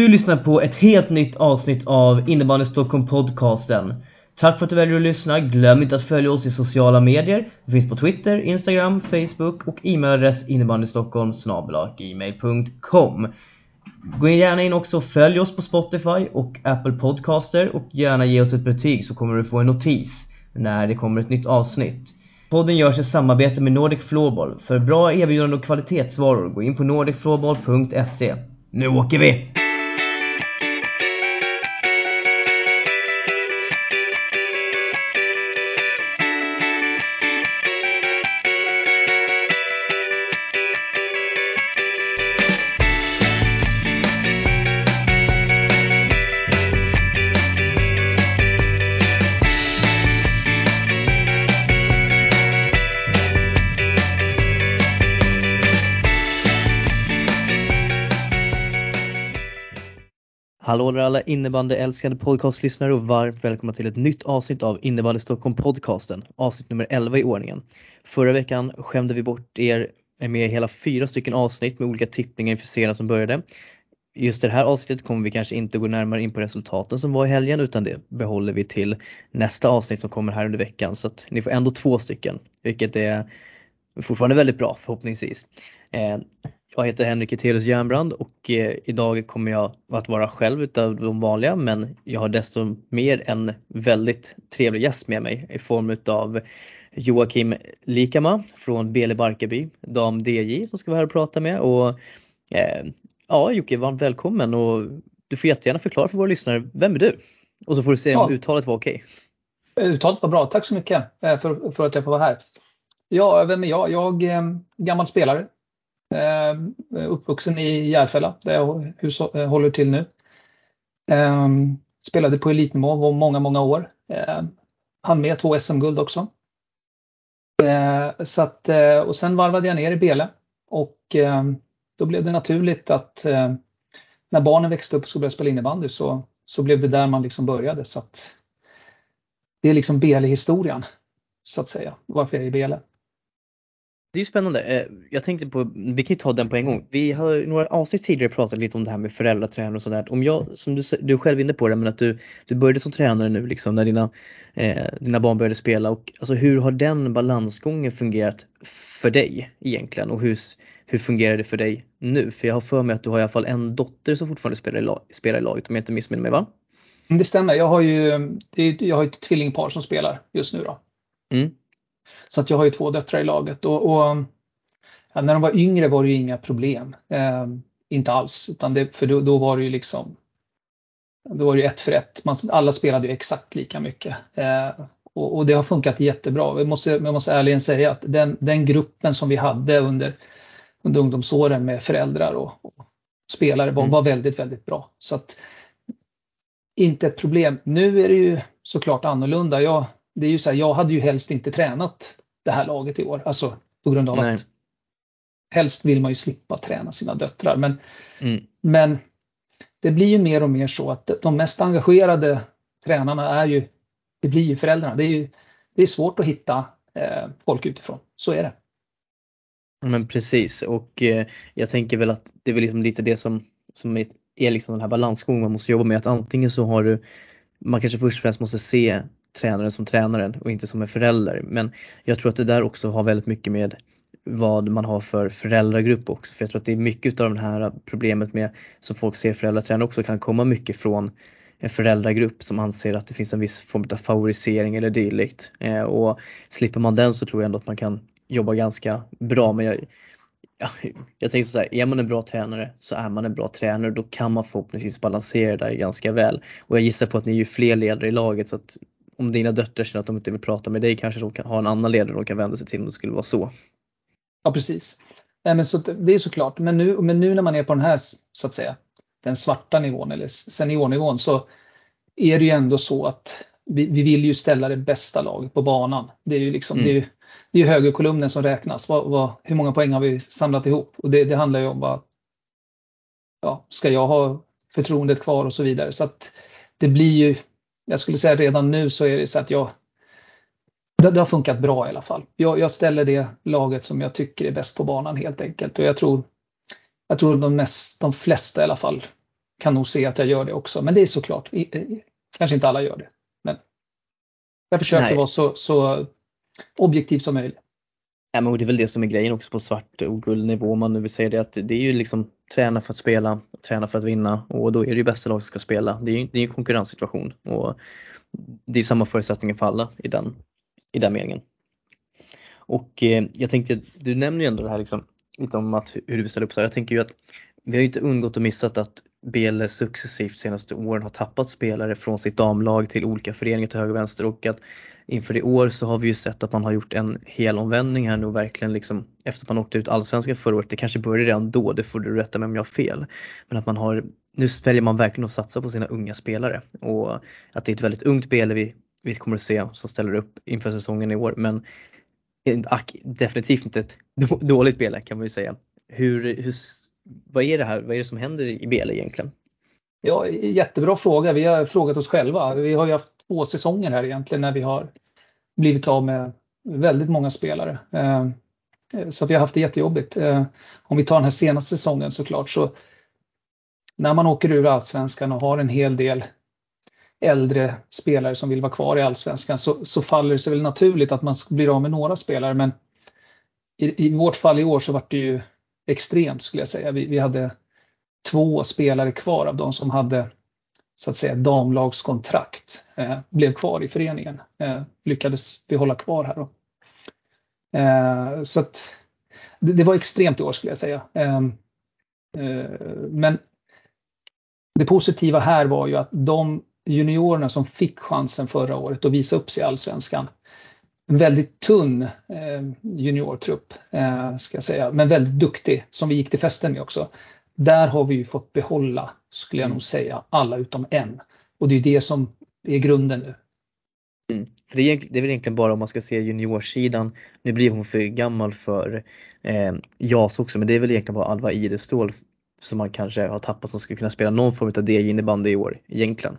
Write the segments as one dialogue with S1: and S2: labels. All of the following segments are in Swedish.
S1: Du lyssnar på ett helt nytt avsnitt av Innebandy Stockholm podcasten. Tack för att du väljer att lyssna. Glöm inte att följa oss i sociala medier. Vi finns på Twitter, Instagram, Facebook och e-mailadress innebandystockholm gmail.com. Gå gärna in också och följ oss på Spotify och Apple Podcaster och gärna ge oss ett betyg så kommer du få en notis när det kommer ett nytt avsnitt. Podden görs i samarbete med Nordic Floorball. För bra erbjudanden och kvalitetsvaror, gå in på nordicfloorball.se. Nu åker vi! Alla innebandyälskande podcastlyssnare och varmt välkomna till ett nytt avsnitt av Innebandy Stockholm podcasten, avsnitt nummer 11 i ordningen. Förra veckan skämde vi bort er med hela fyra stycken avsnitt med olika tippningar inför serien som började. Just det här avsnittet kommer vi kanske inte gå närmare in på resultaten som var i helgen utan det behåller vi till nästa avsnitt som kommer här under veckan så att ni får ändå två stycken vilket är fortfarande väldigt bra förhoppningsvis. Eh, jag heter Henrik Etelius Järnbrand och eh, idag kommer jag att vara själv utav de vanliga men jag har desto mer en väldigt trevlig gäst med mig i form utav Joakim Likama från Bele Barkarby, dam DJ som ska vara här och prata med och eh, ja Jocke, varmt välkommen och du får jättegärna förklara för våra lyssnare, vem är du? Och så får du se om ja. uttalet var okej.
S2: Uttalet var bra, tack så mycket för, för att jag får vara här. Ja, vem är jag? Jag är gammal spelare, eh, uppvuxen i Järfälla där jag håller till nu. Ehm, spelade på elitnivå var många, många år. Ehm, Han med två SM-guld också. Eh, så att, och sen varvade jag ner i Bele och ehm, då blev det naturligt att när barnen växte upp och skulle börja spela innebandy så, så blev det där man liksom började. Så att det är liksom Bele-historien så att säga, varför jag är i Bele.
S1: Det är ju spännande. Eh, jag tänkte på, vi kan ju ta den på en gång. Vi har i några avsnitt tidigare pratat lite om det här med föräldratränare och sådär. Om jag, som du, du är själv inne på det, men att du, du började som tränare nu liksom när dina, eh, dina barn började spela och alltså hur har den balansgången fungerat för dig egentligen och hur, hur fungerar det för dig nu? För jag har för mig att du har i alla fall en dotter som fortfarande spelar i, lag, spelar i laget om jag inte missminner mig va?
S2: Mm, det stämmer. Jag har ju jag har ett tvillingpar som spelar just nu då. Mm. Så att jag har ju två döttrar i laget och, och ja, när de var yngre var det ju inga problem. Eh, inte alls, utan det, för då, då, var det ju liksom då var det ett för ett. Man, alla spelade ju exakt lika mycket. Eh, och, och, det har funkat jättebra. Vi måste, jag måste ärligen säga att den, den gruppen som vi hade under, under ungdomsåren med föräldrar och, och spelare var, mm. var väldigt, väldigt bra. Så att, inte ett problem. Nu är det ju såklart annorlunda. Jag, det är ju så här, jag hade ju helst inte tränat det här laget i år. Alltså på grund av Nej. att helst vill man ju slippa träna sina döttrar. Men, mm. men det blir ju mer och mer så att de mest engagerade tränarna är ju, det blir ju föräldrarna. Det är, ju, det är svårt att hitta eh, folk utifrån. Så är det.
S1: Men precis och eh, jag tänker väl att det är väl liksom lite det som, som är, är liksom den här balansgången man måste jobba med. Att antingen så har du, man kanske först och främst måste se tränaren som tränaren och inte som en förälder. Men jag tror att det där också har väldigt mycket med vad man har för föräldragrupp också. För jag tror att det är mycket av det här problemet med som folk ser föräldratränare också kan komma mycket från en föräldragrupp som anser att det finns en viss form av favorisering eller dylikt. Eh, och slipper man den så tror jag ändå att man kan jobba ganska bra. Men jag, ja, jag tänker så här, är man en bra tränare så är man en bra tränare. Då kan man förhoppningsvis balansera det där ganska väl. Och jag gissar på att ni är ju fler ledare i laget så att om dina döttrar känner att de inte vill prata med dig kanske de kan ha en annan ledare de kan vända sig till om det skulle vara så.
S2: Ja precis. Nej, men så, det är såklart, men nu, men nu när man är på den här så att säga den svarta nivån eller seniornivån så är det ju ändå så att vi, vi vill ju ställa det bästa laget på banan. Det är ju liksom mm. det är ju, det är högerkolumnen som räknas. Vad, vad, hur många poäng har vi samlat ihop? Och det, det handlar ju om vad ja, ska jag ha förtroendet kvar och så vidare. Så att det blir ju jag skulle säga redan nu så är det så att jag det, det har funkat bra i alla fall. Jag, jag, ställer det laget som jag tycker är bäst på banan helt enkelt och jag tror jag tror de, mest, de flesta i alla fall kan nog se att jag gör det också. Men det är såklart, kanske inte alla gör det. Men jag försöker Nej. vara så, så objektiv som möjligt.
S1: Ja, men det är väl det som är grejen också på svart och guldnivå om man nu vill säga det att det är ju liksom träna för att spela, träna för att vinna och då är det ju bästa lag som ska spela. Det är ju det är en konkurrenssituation och det är samma förutsättningar för alla i den, i den meningen. Och eh, jag tänkte, du nämner ju ändå det här liksom, lite om att, hur du vill ställa upp så här. Jag tänker ju att vi har ju inte undgått att missat att BL successivt senaste åren har tappat spelare från sitt damlag till olika föreningar till höger och vänster och att inför i år så har vi ju sett att man har gjort en hel omvändning här nu och verkligen liksom efter att man åkte ut allsvenskan förra året, det kanske började redan då, det får du rätta mig om jag har fel. Men att man har, nu väljer man verkligen att satsa på sina unga spelare och att det är ett väldigt ungt BL vi, vi kommer att se som ställer upp inför säsongen i år men eh, definitivt inte ett dåligt BL kan man ju säga. Hur, hur, vad är det här, vad är det som händer i BL egentligen?
S2: Ja, jättebra fråga. Vi har frågat oss själva. Vi har ju haft två säsonger här egentligen när vi har blivit av med väldigt många spelare. Eh, så vi har haft det jättejobbigt. Eh, om vi tar den här senaste säsongen såklart så när man åker ur allsvenskan och har en hel del äldre spelare som vill vara kvar i allsvenskan så, så faller det sig väl naturligt att man blir av med några spelare men i, i vårt fall i år så var det ju extremt skulle jag säga. Vi, vi hade två spelare kvar av de som hade så att säga damlagskontrakt eh, blev kvar i föreningen. Eh, lyckades hålla kvar här. Då. Eh, så att det, det, var extremt i år skulle jag säga. Eh, eh, men det positiva här var ju att de juniorerna som fick chansen förra året att visa upp sig i Allsvenskan en väldigt tunn eh, juniortrupp, eh, ska jag säga, men väldigt duktig som vi gick till festen med också. Där har vi ju fått behålla, skulle jag nog säga, alla utom en. Och det är det som är grunden nu.
S1: Mm. Det, är, det är väl egentligen bara om man ska se juniorsidan, nu blir hon för gammal för eh, JAS också, men det är väl egentligen bara Alva Idestål som man kanske har tappat som skulle kunna spela någon form av DJ innebandy i år egentligen.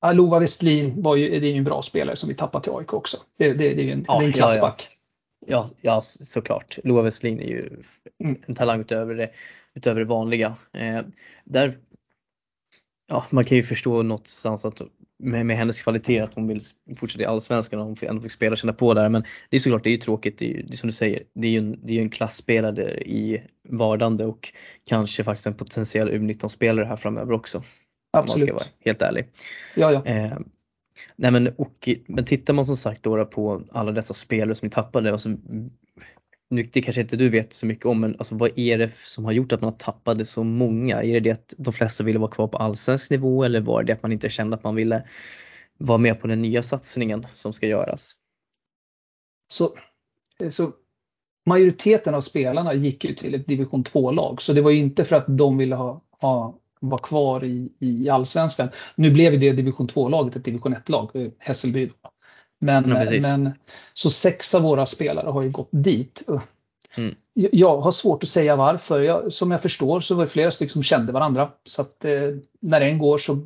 S2: Ja, Lova Westlin var ju, det är ju en bra spelare som vi tappat till AIK också. Det, det, det är ju en, ja, en klassback.
S1: Ja, ja. ja, såklart. Lova Westlin är ju mm. en talang utöver det, utöver det vanliga. Eh, där, ja, man kan ju förstå någonstans att med, med hennes kvalitet att hon vill fortsätta i Allsvenskan och hon ändå fick spela och känna på där. Men det är såklart, det är ju tråkigt. Det är, ju, det är som du säger, det är ju en, det är en klassspelare i vardande och kanske faktiskt en potentiell U19-spelare här framöver också. Absolut. Om man ska vara helt ärlig.
S2: Ja, ja. Eh,
S1: nej men, och, men tittar man som sagt då på alla dessa spelare som ni tappade, alltså, nu, det kanske inte du vet så mycket om, men alltså, vad är det som har gjort att man tappade så många? Är det det att de flesta ville vara kvar på allsvensk nivå eller var det att man inte kände att man ville vara med på den nya satsningen som ska göras?
S2: Så, så majoriteten av spelarna gick ju till ett division 2-lag så det var ju inte för att de ville ha, ha var kvar i, i allsvenskan. Nu blev det division 2-laget ett division 1-lag, eh, Hässelby. Men, ja, men så sex av våra spelare har ju gått dit. Mm. Jag har svårt att säga varför. Jag, som jag förstår så var det flera stycken som kände varandra. Så att eh, när en går så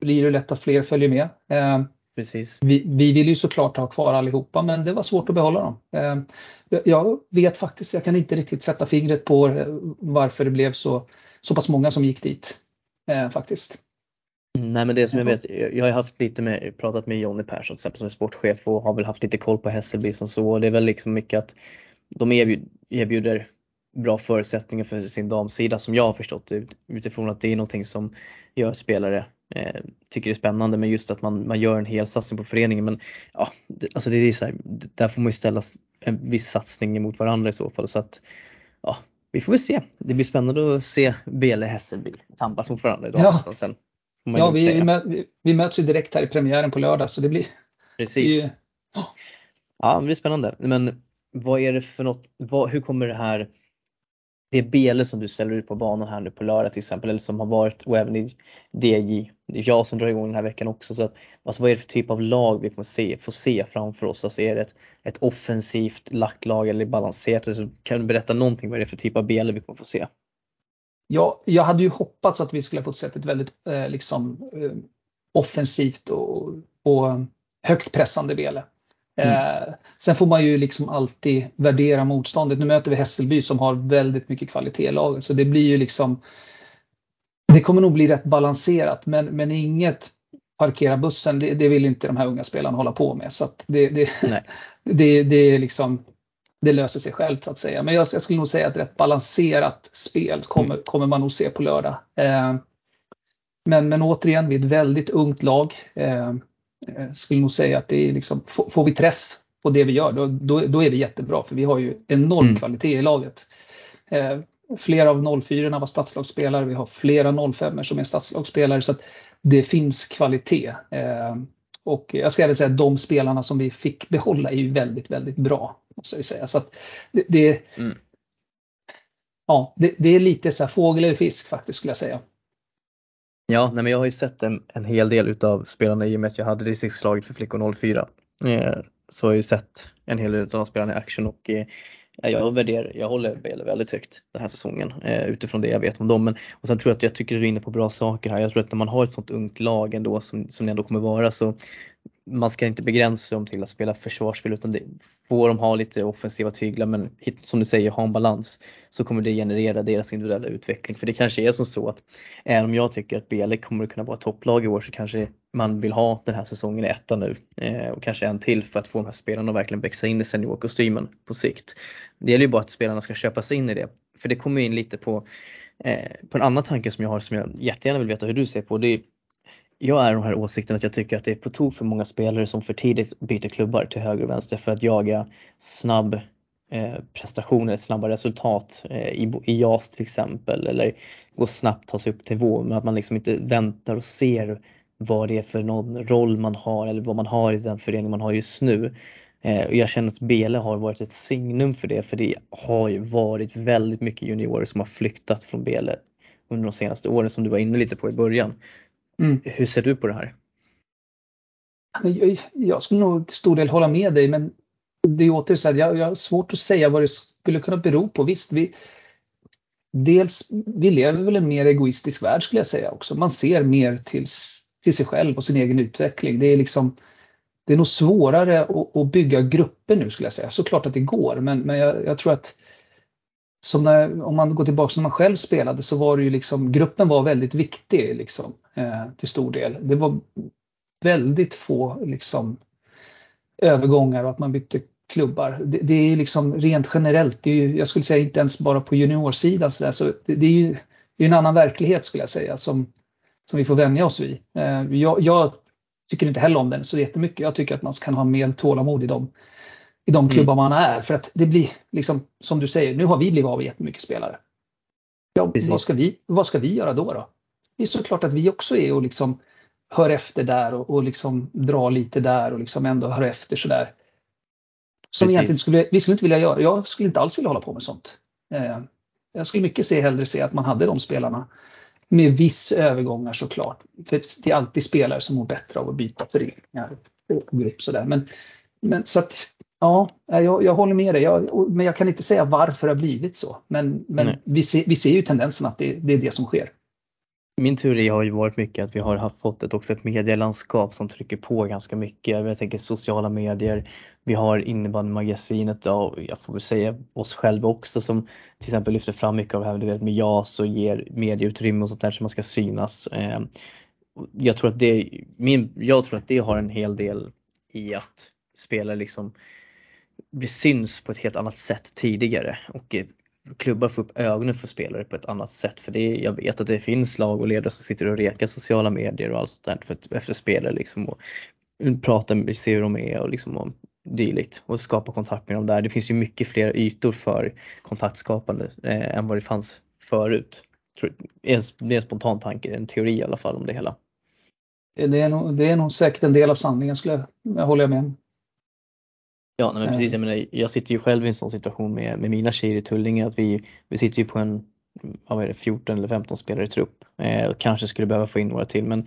S2: blir det lätt att fler följer med. Eh,
S1: Precis.
S2: Vi, vi vill ju såklart ha kvar allihopa men det var svårt att behålla dem. Eh, jag vet faktiskt, jag kan inte riktigt sätta fingret på eh, varför det blev så så pass många som gick dit eh, faktiskt.
S1: Mm, nej men det som jag vet, jag har haft lite med, pratat med Jonny Persson till exempel som är sportchef och har väl haft lite koll på Hässelby som så. Det är väl liksom mycket att de erbjuder, erbjuder bra förutsättningar för sin damsida som jag har förstått utifrån att det är någonting som gör spelare eh, tycker det är spännande men just att man, man gör en hel satsning på föreningen. Men ja, det, alltså det är så här, där får man ju ställa en viss satsning mot varandra i så fall så att vi får väl se. Det blir spännande att se Bele Hässelby tampas mot varandra idag.
S2: Ja, sen, ja vi, vi, mö, vi, möts ju direkt här i premiären på lördag så det blir...
S1: Precis. Det, ja, det blir spännande. Men vad är det för något, vad, hur kommer det här det Bele som du ställer ut på banan här nu på lördag till exempel, eller som har varit och även i DJ, det är jag som drar igång den här veckan också. Så att, alltså vad är det för typ av lag vi kommer se, får se framför oss? Alltså är det ett, ett offensivt lacklag eller balanserat? Alltså, kan du berätta någonting vad det är för typ av Bele vi kommer få se?
S2: Ja, jag hade ju hoppats att vi skulle fått se ett väldigt eh, liksom, eh, offensivt och, och högt pressande Bele. Mm. Eh, sen får man ju liksom alltid värdera motståndet. Nu möter vi Hässelby som har väldigt mycket kvalitet i laget så det blir ju liksom det kommer nog bli rätt balanserat men, men inget parkera bussen, det, det vill inte de här unga spelarna hålla på med. Så det, det, det, det, är liksom, det löser sig självt så att säga. Men jag, jag skulle nog säga att rätt spel kommer, mm. kommer man nog se på lördag. Eh, men, men återigen, vi är ett väldigt ungt lag. Eh, skulle nog säga att det är liksom, får, vi träff på det vi gör, då, då, då, är vi jättebra. För vi har ju enorm mm. kvalitet i laget. Eh, flera av 04 var stadslagsspelare, vi har flera 05 som är stadslagsspelare. Så det finns kvalitet. Eh, och jag ska även säga att de spelarna som vi fick behålla är ju väldigt, väldigt bra. Måste jag säga. Så att det, det mm. ja, det, det, är lite så här fågel eller fisk faktiskt skulle jag säga.
S1: Ja, nej men jag har ju sett en, en hel del utav spelarna i och med att jag hade det distriktslaget för flickor 04. Eh, så har jag ju sett en hel del av de spelarna i action och eh, jag, värderar, jag håller Bale väldigt högt den här säsongen eh, utifrån det jag vet om dem. Men, och sen tror jag att jag tycker du är inne på bra saker här. Jag tror att när man har ett sånt ungt lag ändå som, som det ändå kommer vara så man ska inte begränsa dem till att spela försvarsspel utan det, får de ha lite offensiva tyglar men som du säger ha en balans så kommer det generera deras individuella utveckling. För det kanske är som så att även om jag tycker att Bele kommer att kunna vara topplag i år så kanske man vill ha den här säsongen i ettan nu eh, och kanske en till för att få de här spelarna att verkligen växa in i seniorkostymen på sikt. Det gäller ju bara att spelarna ska köpa sig in i det. För det kommer in lite på, eh, på en annan tanke som jag har som jag jättegärna vill veta hur du ser på. Det är jag är de här åsikten att jag tycker att det är på tok för många spelare som för tidigt byter klubbar till höger och vänster för att jaga snabb eh, prestationer, snabba resultat eh, i, i JAS till exempel eller gå snabbt ta sig upp till nivå men att man liksom inte väntar och ser vad det är för någon roll man har eller vad man har i den förening man har just nu. Eh, och jag känner att Bele har varit ett signum för det för det har ju varit väldigt mycket juniorer som har flyktat från Bele under de senaste åren som du var inne lite på i början. Mm. Hur ser du på det här?
S2: Jag, skulle nog till stor del hålla med dig men det är åter så här, jag, jag har svårt att säga vad det skulle kunna bero på. Visst, vi, dels, vi lever väl en mer egoistisk värld skulle jag säga också. Man ser mer till, till sig själv och sin egen utveckling. Det är liksom det är nog svårare att, att bygga grupper nu skulle jag säga. Såklart att det går men, men jag, jag tror att som när, om man går tillbaka när man själv spelade så var det ju liksom, gruppen var väldigt viktig liksom, eh, till stor del. Det var väldigt få liksom, övergångar och att man bytte klubbar. Det, det är liksom rent generellt, det är ju, jag skulle säga inte ens bara på juniorsidan så, där, så det, det, är ju det är en annan verklighet skulle jag säga som, som vi får vänja oss vid. Eh, jag, jag, tycker inte heller om den så jättemycket. Jag tycker att man kan ha mer tålamod i dem i de mm. klubbar man är. För att det blir, liksom, som du säger, nu har vi blivit av med jättemycket spelare. Ja, vad, ska vi, vad ska vi göra då, då? Det är såklart att vi också är och liksom hör efter där och, och liksom drar lite där och liksom ändå hör efter sådär. Som Precis. egentligen skulle, vi skulle inte vilja göra. Jag skulle inte alls vilja hålla på med sånt. Eh, jag skulle mycket se, hellre se att man hade de spelarna med viss övergångar såklart. För det är alltid spelare som mår bättre av att byta föreningar och grupp sådär. Men, men så att Ja, jag, jag håller med dig. Jag, men jag kan inte säga varför det har blivit så. Men, men vi, ser, vi ser ju tendensen att det, det, är det som sker.
S1: Min teori har ju varit mycket att vi har fått ett, också ett medielandskap som trycker på ganska mycket. Jag tänker sociala medier. Vi har innebandymagasinet och jag får väl säga oss själva också som till exempel lyfter fram mycket av det här med JAS och ger medieutrymme och sånt där som man ska synas. Ehm, jag tror att det, min, jag tror att det har en hel del i att spela liksom vi syns på ett helt annat sätt tidigare och eh, klubbar får upp ögonen för spelare på ett annat sätt. För det, jag vet att det finns lag och ledare som sitter och rekar sociala medier och allt sånt där för, efter spelare liksom och pratar, ser hur de är och liksom och dylikt och skapa kontakt med dem där. Det finns ju mycket fler ytor för kontaktskapande eh, än vad det fanns förut. Det är en spontan tanke, en teori i alla fall om det hela.
S2: Det är nog, det är nog säkert en del av sanningen skulle jag, jag med om.
S1: Ja, men precis. Jag, menar, jag sitter ju själv i en sån situation med, med mina tjejer i Tullinge att vi, vi sitter ju på en vad är det, 14 eller 15 spelare i trupp. Eh, kanske skulle behöva få in några till men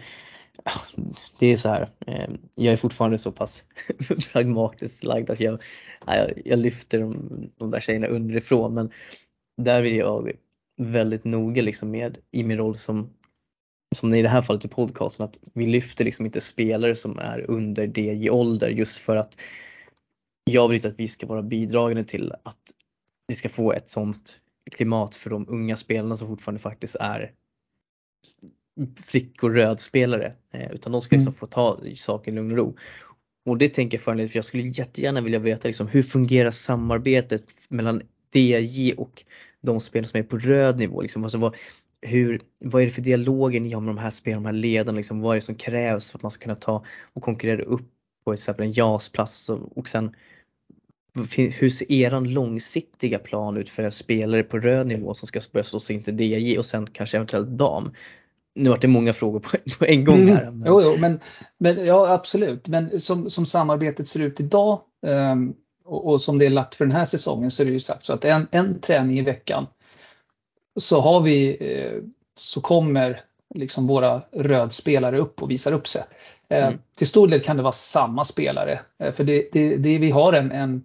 S1: det är så här. Eh, jag är fortfarande så pass pragmatiskt lagd att jag, jag, jag lyfter de, de där tjejerna underifrån men där vill jag väldigt noga liksom med i min roll som som i det här fallet i podcasten att vi lyfter liksom inte spelare som är under det i ålder just för att jag vill inte att vi ska vara bidragande till att vi ska få ett sånt klimat för de unga spelarna som fortfarande faktiskt är flickor rödspelare eh, utan de ska liksom mm. få ta saken i lugn och ro. Och det tänker jag föranleda för jag skulle jättegärna vilja veta liksom, hur fungerar samarbetet mellan DJ och de spelare som är på röd nivå. Liksom, alltså vad, hur, vad är det för dialoger ni har med de här spelarna, de här ledarna? Liksom, vad är det som krävs för att man ska kunna ta och konkurrera upp på till exempel en JAS-plats och, sen hur ser eran långsiktiga plan ut för en spelare på röd nivå som ska börja slå sig in till DJ och sen kanske eventuellt dam? Nu var det många frågor på, på en gång här.
S2: Mm. Jo, jo, men, men ja absolut, men som, som samarbetet ser ut idag um, och, och, som det är lagt för den här säsongen så är det ju sagt så att en, en träning i veckan så har vi eh, så kommer liksom våra rödspelare upp och visar upp sig. Eh, mm. Till stor del kan det vara samma spelare eh, för det, det, det, vi har en, en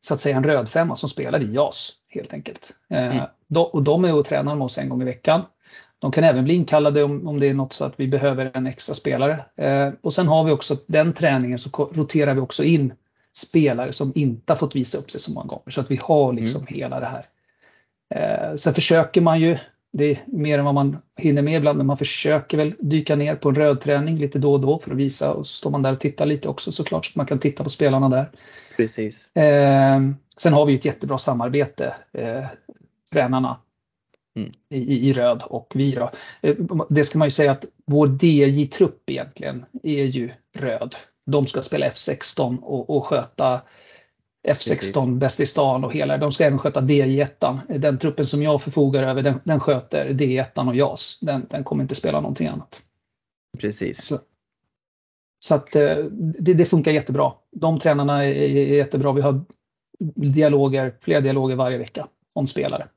S2: så att säga en rödfemma som spelar i JAS helt enkelt. Mm. och de är och tränar med oss en gång i veckan. De kan även bli inkallade om, om det är något så att vi behöver en extra spelare. och sen har vi också den träningen så roterar vi också in spelare som inte har fått visa upp sig så många gånger så att vi har liksom mm. hela det här. Eh, sen försöker man ju, det är mer än vad man hinner med ibland, men man försöker väl dyka ner på en rödträning lite då och då för att visa och så står man där och tittar lite också såklart så att man kan titta på spelarna där.
S1: Precis.
S2: Eh, sen har vi ett jättebra samarbete, eh, tränarna mm. i, i, röd och vi då. Eh, det ska man ju säga att vår DJ-trupp egentligen är ju röd. De ska spela F16 och, och sköta F16 bäst i stan och hela, de ska även sköta DJ1. Den truppen som jag förfogar över den, den sköter D1 och JAS. Den, den kommer inte spela någonting annat.
S1: Precis.
S2: Så, så att eh, det, det, funkar jättebra. De tränarna är, är jättebra. Vi har dialoger, flera dialoger varje vecka om spelare.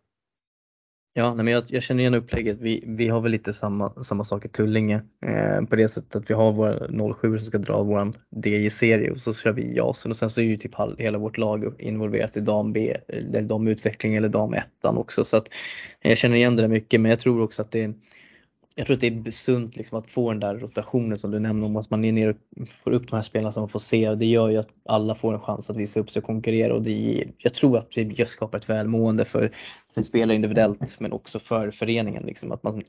S1: Ja, nej, men jag, jag, känner igen upplägget. Vi, vi har väl lite samma, samma sak i Tullinge eh, på det sättet att vi har vår 07 som ska dra vår DJ-serie och så kör vi JASen och sen så är ju typ hela vårt lag involverat i dam B, eller damutveckling eller dam ettan också så att jag känner igen det där mycket men jag tror också att det är jag tror att det är sunt liksom att få den där rotationen som du nämnde om att man är nere och får upp de här spelarna som man får se. Det gör ju att alla får en chans att visa upp sig och konkurrera och det, jag tror att det skapar ett välmående för, för spelare individuellt men också för föreningen. Liksom, att man,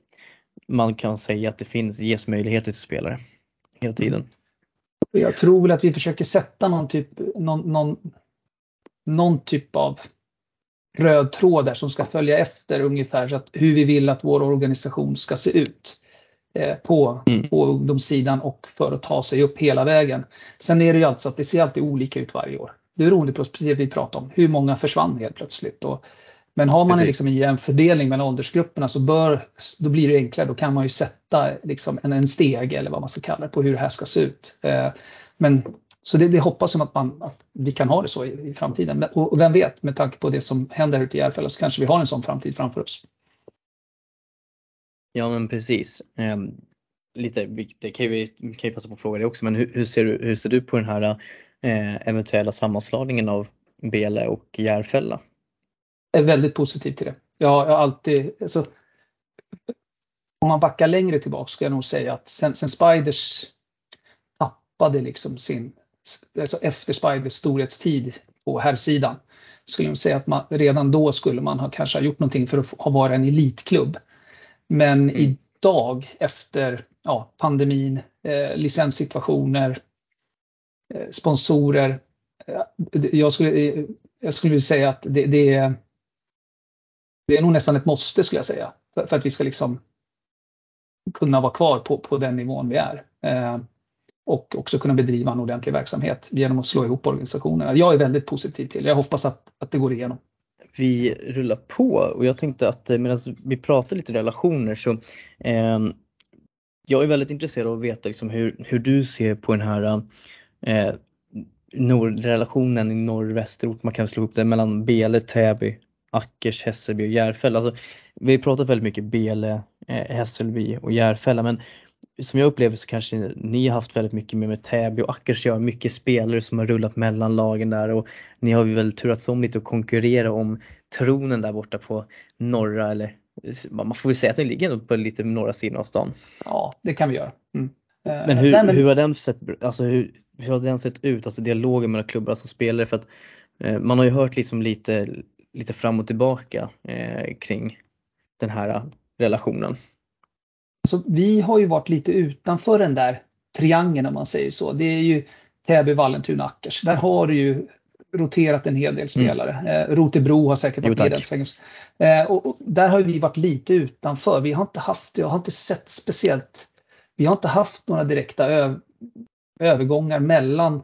S1: man kan säga att det finns, ges möjligheter till spelare hela tiden.
S2: Jag tror väl att vi försöker sätta någon typ, någon, någon, någon typ av röd tråd där som ska följa efter ungefär så att hur vi vill att vår organisation ska se ut eh, på, mm. på ungdomssidan och för att ta sig upp hela vägen. Sen är det ju alltså att det ser alltid olika ut varje år. Beroende på precis det vi pratar om, hur många försvann helt plötsligt. Och, men har man liksom en jämn fördelning mellan åldersgrupperna så bör, då blir det enklare. Då kan man ju sätta liksom en, en steg eller vad man ska kalla det på hur det här ska se ut. Eh, men så det, det hoppas jag att, man, att vi kan ha det så i, i framtiden. Och, och, vem vet, med tanke på det som händer ute i Järfälla så kanske vi har en sån framtid framför oss.
S1: Ja men precis. Eh, lite, det kan vi kan ju passa på att fråga dig också, men hur, hur, ser, du, hur ser du på den här eh, eventuella sammanslagningen av Bele och Järfälla?
S2: Jag är väldigt positiv till det. Jag, jag alltid, alltså, om man backar längre tillbaka ska jag nog säga att sen, sen Spiders tappade liksom sin alltså efter Spiders storhetstid på här sidan skulle jag säga att man, redan då skulle man ha kanske ha gjort någonting för att ha varit en elitklubb. Men mm. idag efter ja, pandemin, eh, licenssituationer, eh, sponsorer. Eh, jag, skulle, jag skulle säga att det, det, är, det är nog nästan ett måste skulle jag säga. För, för att vi ska liksom kunna vara kvar på, på den nivån vi är. Och också kunna bedriva en ordentlig verksamhet genom att slå ihop organisationerna. Jag är väldigt positiv till det. Jag hoppas att, att det går igenom.
S1: Vi rullar på och jag tänkte att eh, medan vi pratar lite relationer så eh, jag är väldigt intresserad av att veta liksom hur, hur du ser på den här eh, nord, relationen i norr-västerort. Man kan slå ihop det mellan Bele, Täby, Ackers, Hässelby och Järfälla. Alltså, vi har pratat väldigt mycket Bele, eh, Hässelby och Järfälla men som jag upplever så kanske ni har haft väldigt mycket med, med Täby och Ackers gör mycket spelare som har rullat mellan lagen där och ni har väl turats om lite och konkurrera om tronen där borta på norra eller man får väl säga att ni ligger på lite norra sidan av stan.
S2: Ja, det kan vi göra. Mm.
S1: Men, hur, Nej, men hur, har den sett, alltså hur, hur, har den sett ut, alltså dialogen mellan klubbar som spelare? För att eh, man har ju hört liksom lite, lite fram och tillbaka eh, kring den här relationen.
S2: Så vi har ju varit lite utanför den där triangeln om man säger så. Det är ju Täby, Vallentuna, Ackers. Där har du ju roterat en hel del mm. spelare. Mm. Eh, Rotebro har säkert varit med den svängen. Eh, och, och, där har vi varit lite utanför. Vi har inte haft, jag har inte sett speciellt, vi har inte haft några direkta övergångar mellan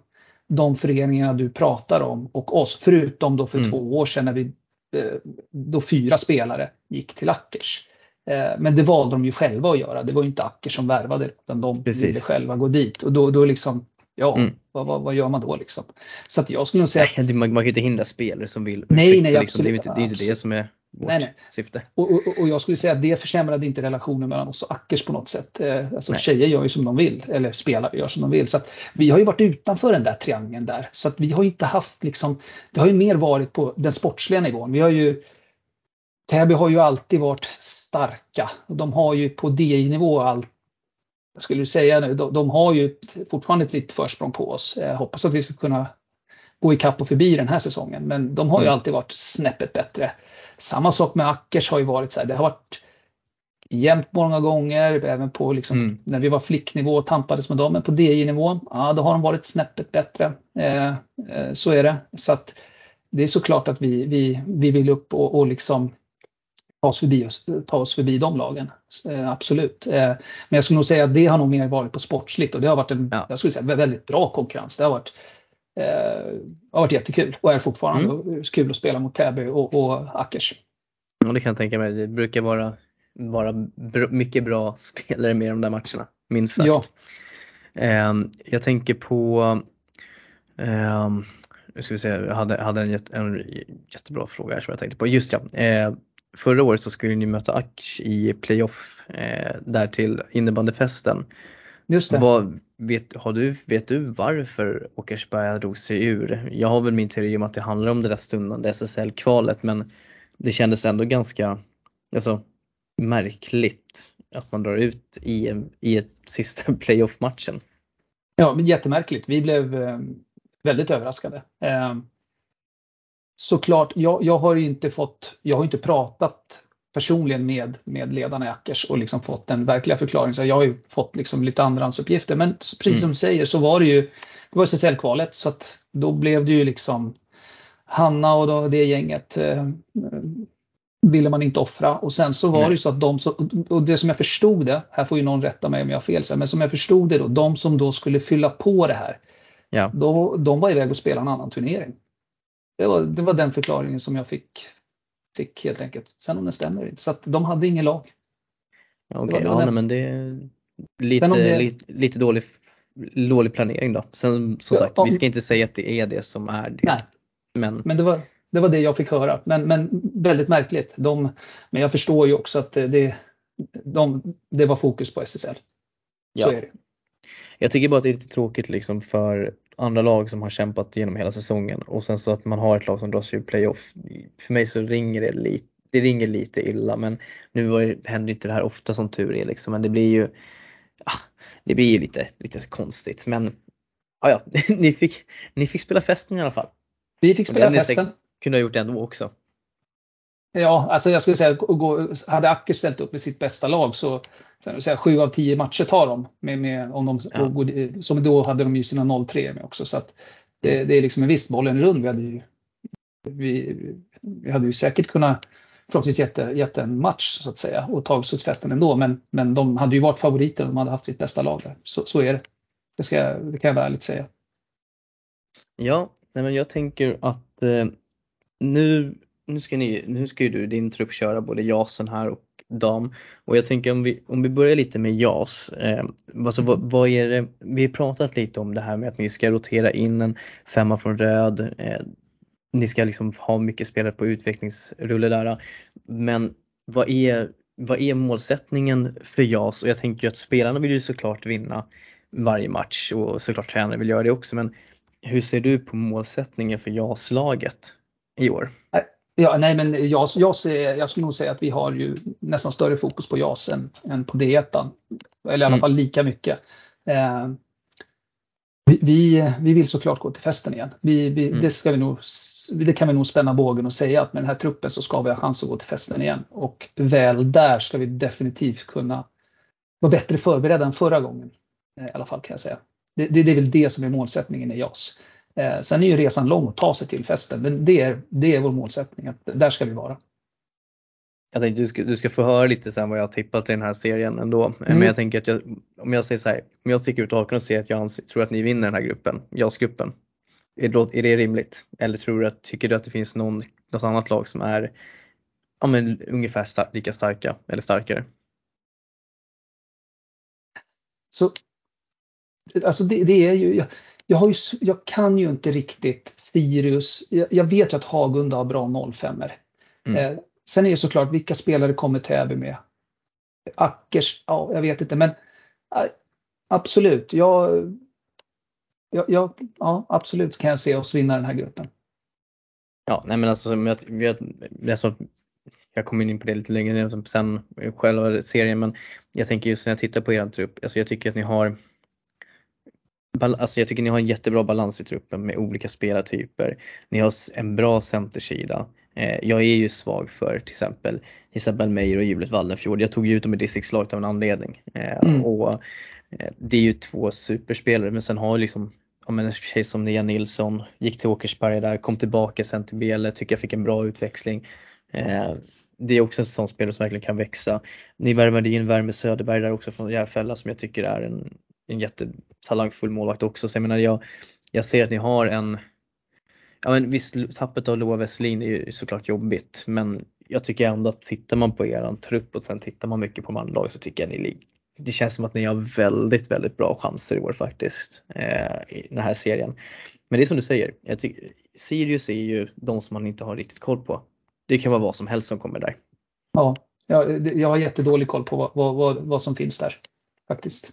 S2: de föreningarna du pratar om och oss, förutom då för mm. två år sedan när vi, eh, då fyra spelare gick till Ackers. Eh, men det valde de ju själva att göra. Det var ju inte Ackers som värvade utan de Precis. ville själva gå dit. Och då, då liksom, ja, mm. vad, vad, vad, gör man då liksom? Så att jag skulle nog säga...
S1: Nej, man, man kan ju inte hindra spelare som vill
S2: Nej, flytta, nej,
S1: liksom. Det är ju inte, det, är inte det som är vårt nej, nej. syfte.
S2: Och, och, och, jag skulle säga att det försämrade inte relationen mellan oss och Ackers på något sätt. Eh, alltså nej. tjejer gör ju som de vill, eller spelare gör som de vill. Så att vi har ju varit utanför den där triangeln där. Så att vi har inte haft liksom, det har ju mer varit på den sportsliga nivån. Vi har ju Täby har ju alltid varit starka. De har ju på DI-nivå allt jag skulle säga nu, de, de har ju fortfarande ett litet försprång på oss. Jag hoppas att vi ska kunna gå ikapp och förbi den här säsongen, men de har ju mm. alltid varit snäppet bättre. Samma sak med Ackers har ju varit så här, det har varit jämnt många gånger, även på liksom, mm. när vi var flicknivå och tampades med dem, men på DJ-nivå, ja då har de varit snäppet bättre. Eh, eh, så är det. Så att det är såklart att vi, vi, vi vill upp och, och liksom ta oss förbi, ta oss förbi de lagen. Eh, absolut. Eh, men jag skulle nog säga att det har nog mer varit på sportsligt och det har varit en ja. jag skulle säga, väldigt bra konkurrens. Det har varit, eh, har varit jättekul och är fortfarande mm. kul att spela mot Täby och, och Ackers.
S1: Ja, det kan jag tänka mig. Det brukar vara, vara mycket bra spelare med de där matcherna, minst sagt. Ja. Eh, jag tänker på eh, ska vi se, jag hade, hade en, jätte, en jättebra fråga här som jag tänkte på. Just ja, eh, förra året så skulle ni möta Aksh i playoff eh, där till innebandyfesten.
S2: Just det.
S1: Vad, vet, har du, vet du varför Åkersberga drog sig ur? Jag har väl min teori om att det handlar om det där stundande SSL-kvalet men det kändes ändå ganska alltså, märkligt att man drar ut i, i ett sista playoff-matchen.
S2: Ja, jättemärkligt. Vi blev eh, väldigt överraskade. Såklart, jag, jag har inte fått, jag har inte pratat personligen med, med ledarna i Ackers och liksom fått den verkliga förklaringen. Så jag har ju fått liksom lite andrahandsuppgifter. Men precis som mm. du säger så var det ju, det var SSL-kvalet så att då blev det ju liksom Hanna och då, det gänget eh, ville man inte offra. Och sen så var Nej. det ju så att de, och det som jag förstod det, här får ju någon rätta mig om jag har fel, men som jag förstod det då, de som då skulle fylla på det här, ja. då, de var iväg och spela en annan turnering. Det var, det var den förklaringen som jag fick, fick helt enkelt. Sen om den stämmer inte. Så att de hade ingen lag.
S1: Okej, okay, ja, men det är lite, det... lite, lite dålig, dålig planering då. Sen som sagt, om... vi ska inte säga att det är det som är det.
S2: Nej. Men, men det, var, det var det jag fick höra. Men, men väldigt märkligt. De, men jag förstår ju också att det, de, det var fokus på SSL. Så ja. är det.
S1: Jag tycker bara att det är lite tråkigt liksom för andra lag som har kämpat genom hela säsongen och sen så att man har ett lag som dras ur playoff. För mig så ringer det lite, det ringer lite illa men nu var, händer inte det här ofta som tur är liksom men det blir ju det blir ju lite, lite konstigt men ah, ja, ni, fick, ni fick spela festen i alla fall.
S2: Vi fick spela festen.
S1: Kunde ha gjort det ändå också.
S2: Ja, alltså jag skulle säga hade Acker ställt upp med sitt bästa lag så säga, sju av tio matcher tar de. Med, med, om de ja. som då hade de ju sina 0-3 med också. Så att det, det är liksom en viss bollen rund. Vi hade ju, vi, vi hade ju säkert kunnat förhoppningsvis gett, gett en match så att säga och tagit oss festen ändå. Men, men de hade ju varit favoriter om de hade haft sitt bästa lag där. Så, så är det. Det, ska, det kan jag ärligt säga.
S1: Ja, nej men jag tänker att eh, nu, nu, ska ni, nu ska ju du din trupp köra både Jasen här och dam. Och jag tänker om vi, om vi börjar lite med JAS. Eh, alltså, vad, vad, är det, vi har pratat lite om det här med att ni ska rotera in en femma från röd. Eh, ni ska liksom ha mycket spelare på utvecklingsrulle där. Men vad är, vad är målsättningen för JAS? Och jag tänker att spelarna vill ju såklart vinna varje match och såklart tränare vill göra det också. Men hur ser du på målsättningen för JAS-laget i år?
S2: Ja, nej, men jag, jag, ser, jag skulle nog säga att vi har ju nästan större fokus på JAS än, än på D1. Eller i alla mm. fall lika mycket. Eh, vi, vi, vi, vill såklart gå till festen igen. Vi, vi, mm. det, ska vi nog, det kan vi nog spänna bågen och säga att med den här truppen så ska vi ha chans att gå till festen igen. Och väl där ska vi definitivt kunna vara bättre förberedda än förra gången. I alla fall kan jag säga. Det, det, det är väl det som är målsättningen i JAS. Eh, sen är ju resan lång att ta sig till festen, men det är, det är vår målsättning, att där ska vi vara.
S1: Jag tänkte du ska, du ska få höra lite sen vad jag tippat i den här serien ändå. Mm. Men jag tänker att jag, om jag säger så här, om jag sticker ut hakan och säger att jag tror att ni vinner den här gruppen, JAS-gruppen. Är, är det rimligt? Eller tror du att, tycker du att det finns någon, något annat lag som är ja, men, ungefär star lika starka eller starkare?
S2: Så, alltså det, det är ju, jag, jag, har ju, jag kan ju inte riktigt Sirius. Jag, jag vet ju att Hagunda har bra 05 mm. eh, Sen är det såklart vilka spelare kommer Täby med? Ackers, ja jag vet inte men äh, absolut. Jag, jag, ja, absolut kan jag se oss vinna den här gruppen.
S1: Ja, nej men alltså jag, jag, jag, jag kommer in på det lite längre sen själva serien men jag tänker just när jag tittar på er trupp, alltså jag tycker att ni har Alltså jag tycker ni har en jättebra balans i truppen med olika spelartyper. Ni har en bra centersida. Eh, jag är ju svag för till exempel Isabel Meyer och Juliet Wallenfjord. Jag tog ju ut dem i distriktslaget av en anledning. Eh, mm. Och eh, det är ju två superspelare men sen har liksom ja, en tjej som Nia Nilsson, gick till Åkersberga där, kom tillbaka sen till Bele, tycker jag fick en bra utväxling. Det är också en sån spelare som verkligen kan växa. Ni värvade in Värme Söderberg där också från Järfälla som jag tycker är en en jättetalangfull målvakt också. Så jag menar jag, jag ser att ni har en, ja men visst tappet av Loa Westlin är ju såklart jobbigt men jag tycker ändå att tittar man på eran trupp och sen tittar man mycket på manlag så tycker jag ni ligger det känns som att ni har väldigt, väldigt bra chanser i år faktiskt eh, i den här serien. Men det är som du säger, jag tycker, Sirius är ju de som man inte har riktigt koll på. Det kan vara vad som helst som kommer där.
S2: Ja, jag, jag har jättedålig koll på vad, vad, vad som finns där faktiskt.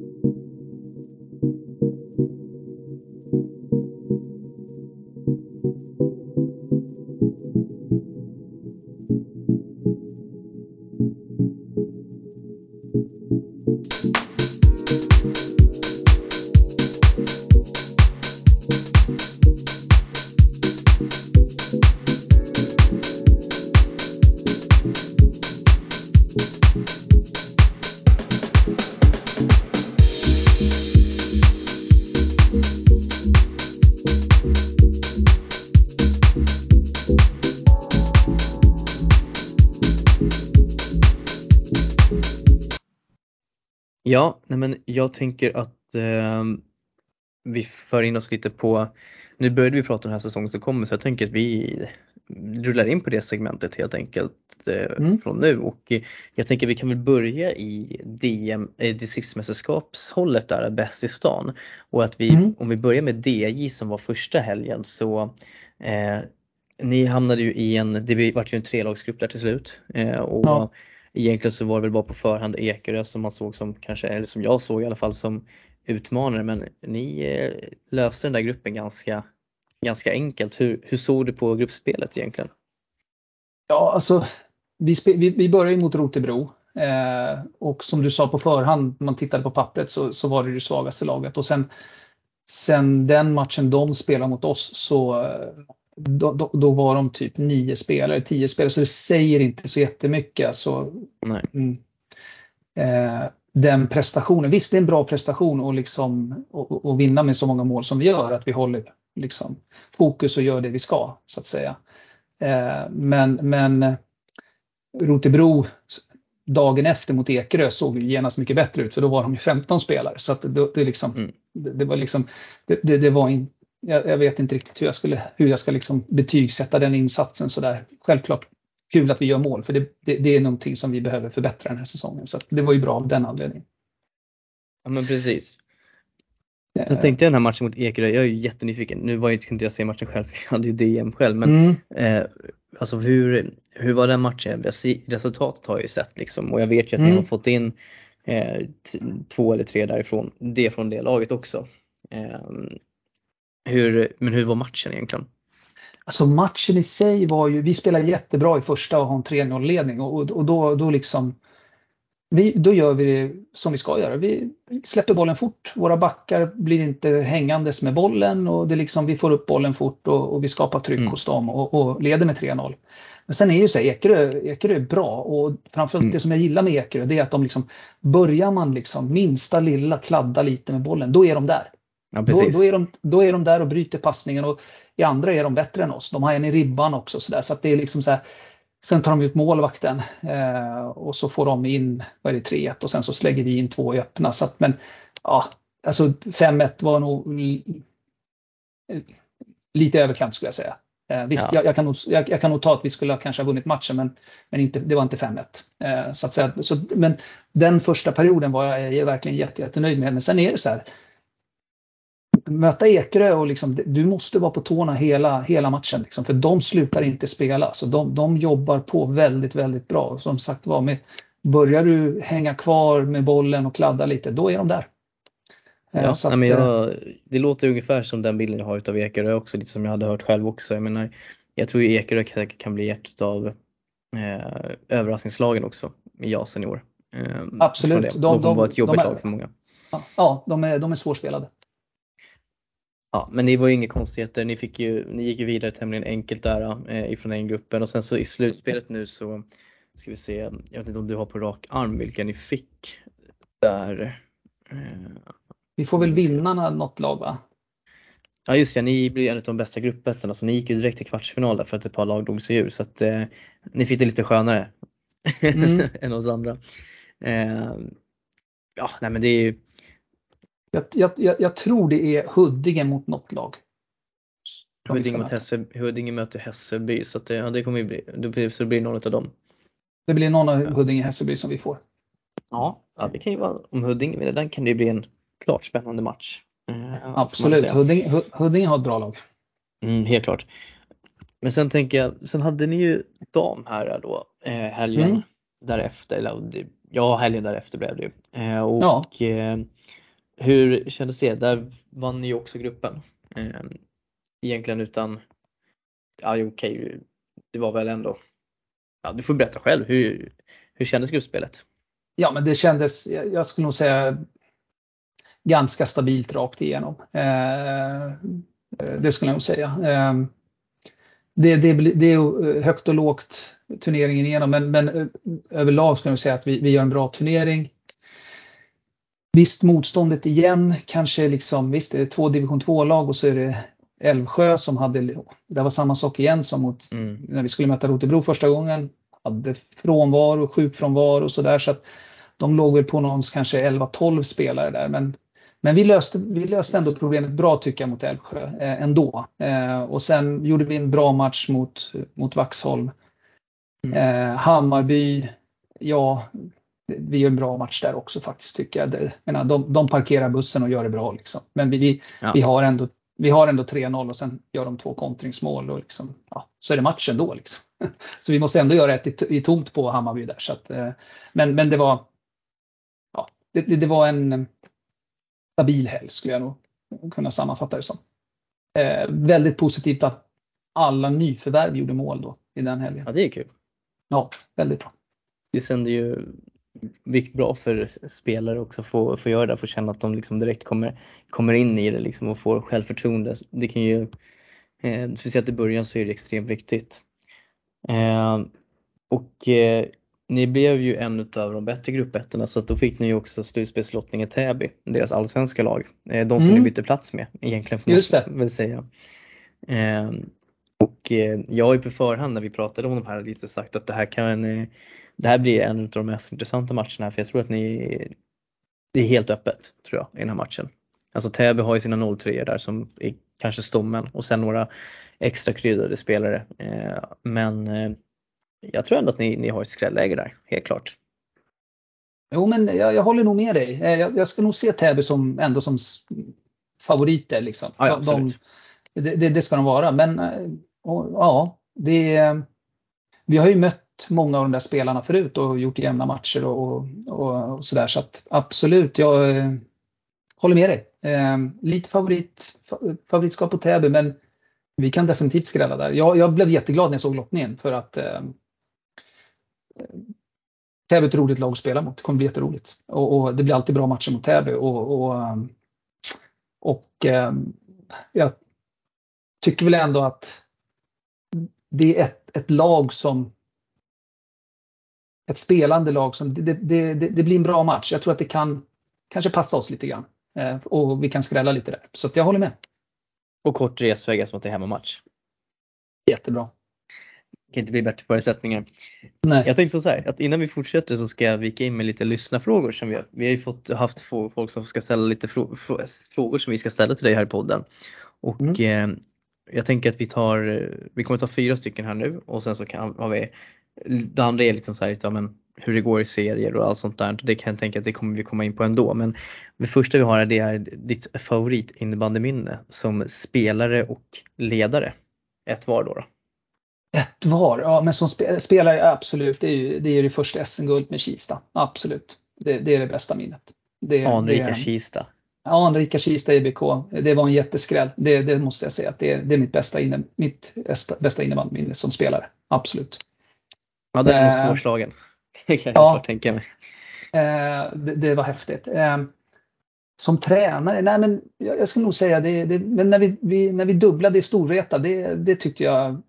S1: jag tänker att eh, vi för in oss lite på, nu började vi prata om den här säsongen som kommer så jag tänker att vi rullar in på det segmentet helt enkelt eh, mm. från nu och jag tänker att vi kan väl börja i DM, eh, distriktsmästerskapshållet där, bäst i stan och att vi, mm. om vi börjar med DJ som var första helgen så eh, ni hamnade ju i en, det vart ju en trelagsgrupp där till slut eh, och ja egentligen så var det väl bara på förhand Ekerö som man såg som kanske, eller som jag såg i alla fall som utmanare men ni eh, löste den där gruppen ganska, ganska enkelt. Hur, hur såg du på gruppspelet egentligen?
S2: Ja alltså vi, vi, vi började mot Rotebro eh, och som du sa på förhand, när man tittade på pappret så, så var det det svagaste laget och sen, sen den matchen de spelade mot oss så eh, då, då, då, var de typ nio spelare, tio spelare, så det säger inte så jättemycket. Alltså, mm, eh, den prestationen, visst det är en bra prestation och liksom, och, och, vinna med så många mål som vi gör, att vi håller liksom, fokus och gör det vi ska så att säga. Eh, men, men Rotebro dagen efter mot Ekerö såg ju genast mycket bättre ut för då var de ju 15 spelare. Så att det, det, liksom, mm. det, det var liksom, det, det, var in, jag, jag, vet inte riktigt hur jag, skulle, hur jag ska liksom betygsätta den insatsen sådär. Självklart kul att vi gör mål för det, det, det, är någonting som vi behöver förbättra den här säsongen. Så det var ju bra av den anledningen.
S1: Ja men precis. Jag eh. tänkte den här matchen mot Ekerö, jag är ju jättenyfiken. Nu var jag inte, kunde jag se matchen själv för jag hade ju DM själv. Men mm. eh, alltså hur, hur var den matchen? Resultatet har jag ju sett liksom och jag vet ju att mm. ni har fått in eh, två eller tre därifrån, det från det laget också. Eh, hur, men hur var matchen egentligen?
S2: Alltså matchen i sig var ju, vi spelade jättebra i första och har en 3-0 ledning och, och då, då liksom vi, då gör vi det som vi ska göra. Vi släpper bollen fort. Våra backar blir inte hängandes med bollen och det liksom, vi får upp bollen fort och, och vi skapar tryck mm. hos dem och, och leder med 3-0. Men sen är ju så här, Ekerö, Ekerö är bra och framförallt mm. det som jag gillar med Ekerö det är att de liksom, börjar man liksom minsta lilla kladda lite med bollen, då är de där. Ja, då, då, är de, då är de där och bryter passningen och i andra är de bättre än oss. De har en i ribban också så, där, så att det är liksom så här, Sen tar de ut målvakten eh, och så får de in, vad är det, 3-1 och sen så slänger vi in två i öppna. Så att, men ja, alltså 5-1 var nog lite överkant skulle jag säga. Eh, visst, ja. jag, jag, kan nog, jag, jag, kan nog ta att vi skulle kanske ha vunnit matchen men, men inte, det var inte 5-1. Eh, så att säga, så, men den första perioden var jag, jag verkligen jätte, jättenöjd med. Men sen är det så här, möta Ekerö och liksom, du måste vara på tårna hela, hela matchen. Liksom, för de slutar inte spela. Så de, de jobbar på väldigt, väldigt bra. Som sagt var, med, börjar du hänga kvar med bollen och kladda lite, då är de där.
S1: Eh, ja, att, men jag, eh, det låter ungefär som den bilden jag har av Ekerö också, lite som jag hade hört själv också. Jag menar, jag tror Ekerö säkert kan bli ett av eh, överraskningslagen också i JASen i år.
S2: Eh, Absolut.
S1: De, de, de, vara ett jobbigt de är, lag för många.
S2: Ja, de är, de är svårspelade.
S1: Ja, men det var ju inga konstigheter. Ni, fick ju, ni gick ju vidare tämligen enkelt där eh, ifrån den gruppen och sen så i slutspelet nu så ska vi se, jag vet inte om du har på rak arm vilka ni fick där.
S2: Eh, vi får väl vinnarna något lag va?
S1: Ja just det, ni blir en av de bästa gruppettorna så ni gick ju direkt till kvartsfinal där för att ett par lag drog sig ur så att eh, ni fick det lite skönare mm. än oss andra. Eh, ja, nej men det är ju
S2: jag, jag, jag, tror det är Huddinge mot något lag.
S1: Huddinge, mot Hesse, Huddinge möter Hässelby så det, ja, det kommer ju bli, det blir någon av dem.
S2: Det blir någon av Huddinge Hässelby som vi får.
S1: Ja, ja, det kan ju vara, om Huddinge vinner den kan det bli en klart spännande match.
S2: Eh, Absolut, Huddinge, Huddinge har ett bra lag.
S1: Mm, helt klart. Men sen tänker jag, sen hade ni ju dam här då eh, helgen mm. därefter, eller ja helgen därefter blev det ju. Eh, och ja. eh, hur kändes det? Där vann ni ju också gruppen. Eh, egentligen utan, ja okej, okay, det var väl ändå, ja du får berätta själv, hur, hur kändes gruppspelet?
S2: Ja men det kändes, jag skulle nog säga ganska stabilt rakt igenom. Eh, det skulle jag nog säga. Eh, det, det, det, är högt och lågt turneringen igenom men, men överlag skulle jag säga att vi, vi gör en bra turnering. Visst motståndet igen kanske liksom, visst det är två division 2-lag och så är det Älvsjö som hade, det var samma sak igen som mot mm. när vi skulle möta Rotebro första gången. Hade frånvaro, sjukfrånvaro och sådär så att de låg väl på någons kanske 11-12 spelare där men men vi löste, vi löste ändå problemet bra tycker jag mot Älvsjö eh, ändå. Eh, och sen gjorde vi en bra match mot, mot Vaxholm. Mm. Eh, Hammarby, ja, vi gör en bra match där också faktiskt tycker jag. Det, menar, de, de parkerar bussen och gör det bra liksom. Men vi, vi, ja. vi har ändå vi har ändå 3-0 och sen gör de två kontringsmål och liksom, ja, så är det matchen då. Liksom. Så vi måste ändå göra ett i, i tomt på Hammarby där. Så att, eh, men, men det var ja, det, det, var en stabil helg skulle jag nog kunna sammanfatta det som. Eh, väldigt positivt att alla nyförvärv gjorde mål då i den helgen.
S1: Ja, det är kul.
S2: Ja, väldigt bra.
S1: Det sänder ju bra för spelare också att få, få göra det, få känna att de liksom direkt kommer, kommer in i det liksom och får självförtroende. Det kan ju, eh, speciellt i början så är det extremt viktigt. Eh, och eh, ni blev ju en av de bättre gruppettorna så att då fick ni ju också slutspelslottningen Täby, deras allsvenska lag. Eh, de som mm. ni bytte plats med egentligen får
S2: Just det.
S1: väl säga. Eh, och eh, jag har ju på förhand när vi pratade om de här lite sagt att det här kan det här blir en av de mest intressanta matcherna för jag tror att ni det är helt öppet tror jag i den här matchen. Alltså Täby har ju sina 03 där som är kanske stommen och sen några extra kryddade spelare. Men jag tror ändå att ni, ni har ett skrälläge där, helt klart.
S2: Jo, men jag, jag håller nog med dig. Eh, jag, jag ska nog se Täby som ändå som favoriter. Liksom.
S1: Ja, de,
S2: det, det, ska de vara. Men eh, och, ja, det, vi har ju mött många av de där spelarna förut och gjort jämna matcher och, och, och sådär. Så att absolut, jag eh, håller med dig. Eh, lite favorit, favoritskap på Täby, men vi kan definitivt skrälla där. Jag, jag blev jätteglad när jag såg lottningen för att eh, Täby är ett roligt lag att spela mot. Det kommer bli jätteroligt. Och, och det blir alltid bra matcher mot Täby. Och, och, och eh, jag tycker väl ändå att det är ett, ett lag som ett spelande lag som det, det, det, det, blir en bra match. Jag tror att det kan kanske passa oss lite grann eh, och vi kan skrälla lite där. Så jag håller med.
S1: Och kort resväg som att det är hemmamatch.
S2: Jättebra.
S1: Det kan inte bli bättre förutsättningar. Nej. Jag tänkte så här att innan vi fortsätter så ska jag vika in med lite lyssnarfrågor som vi har. Vi har ju fått haft folk som ska ställa lite frågor som vi ska ställa till dig här i podden. Och mm. eh, jag tänker att vi tar, vi kommer ta fyra stycken här nu och sen så kan, har vi, det andra är liksom så här, men hur det går i serier och allt sånt där. Det kan jag tänka att det kommer vi komma in på ändå. Men det första vi har är, det är ditt favorit innebandyminne som spelare och ledare. Ett var då. då.
S2: Ett var, ja men som spelare absolut, det är ju det, är det första SM-guld med Kista. Absolut. Det, det, är det bästa minnet. Det,
S1: Anrika det, Kista.
S2: Ja, Anrika Kista IBK. Det var en jätteskräll. Det, det måste jag säga. Det, det är mitt bästa, inne, mitt bästa innebandyminne som spelare. Absolut.
S1: Ja, den är eh, svårslagen. Det kan jag ja, tänka mig.
S2: Eh, det, det, var häftigt. Eh, som tränare, nej men jag, jag skulle nog säga det, det men när vi, vi, när vi dubblade i Storvreta, det, det tyckte jag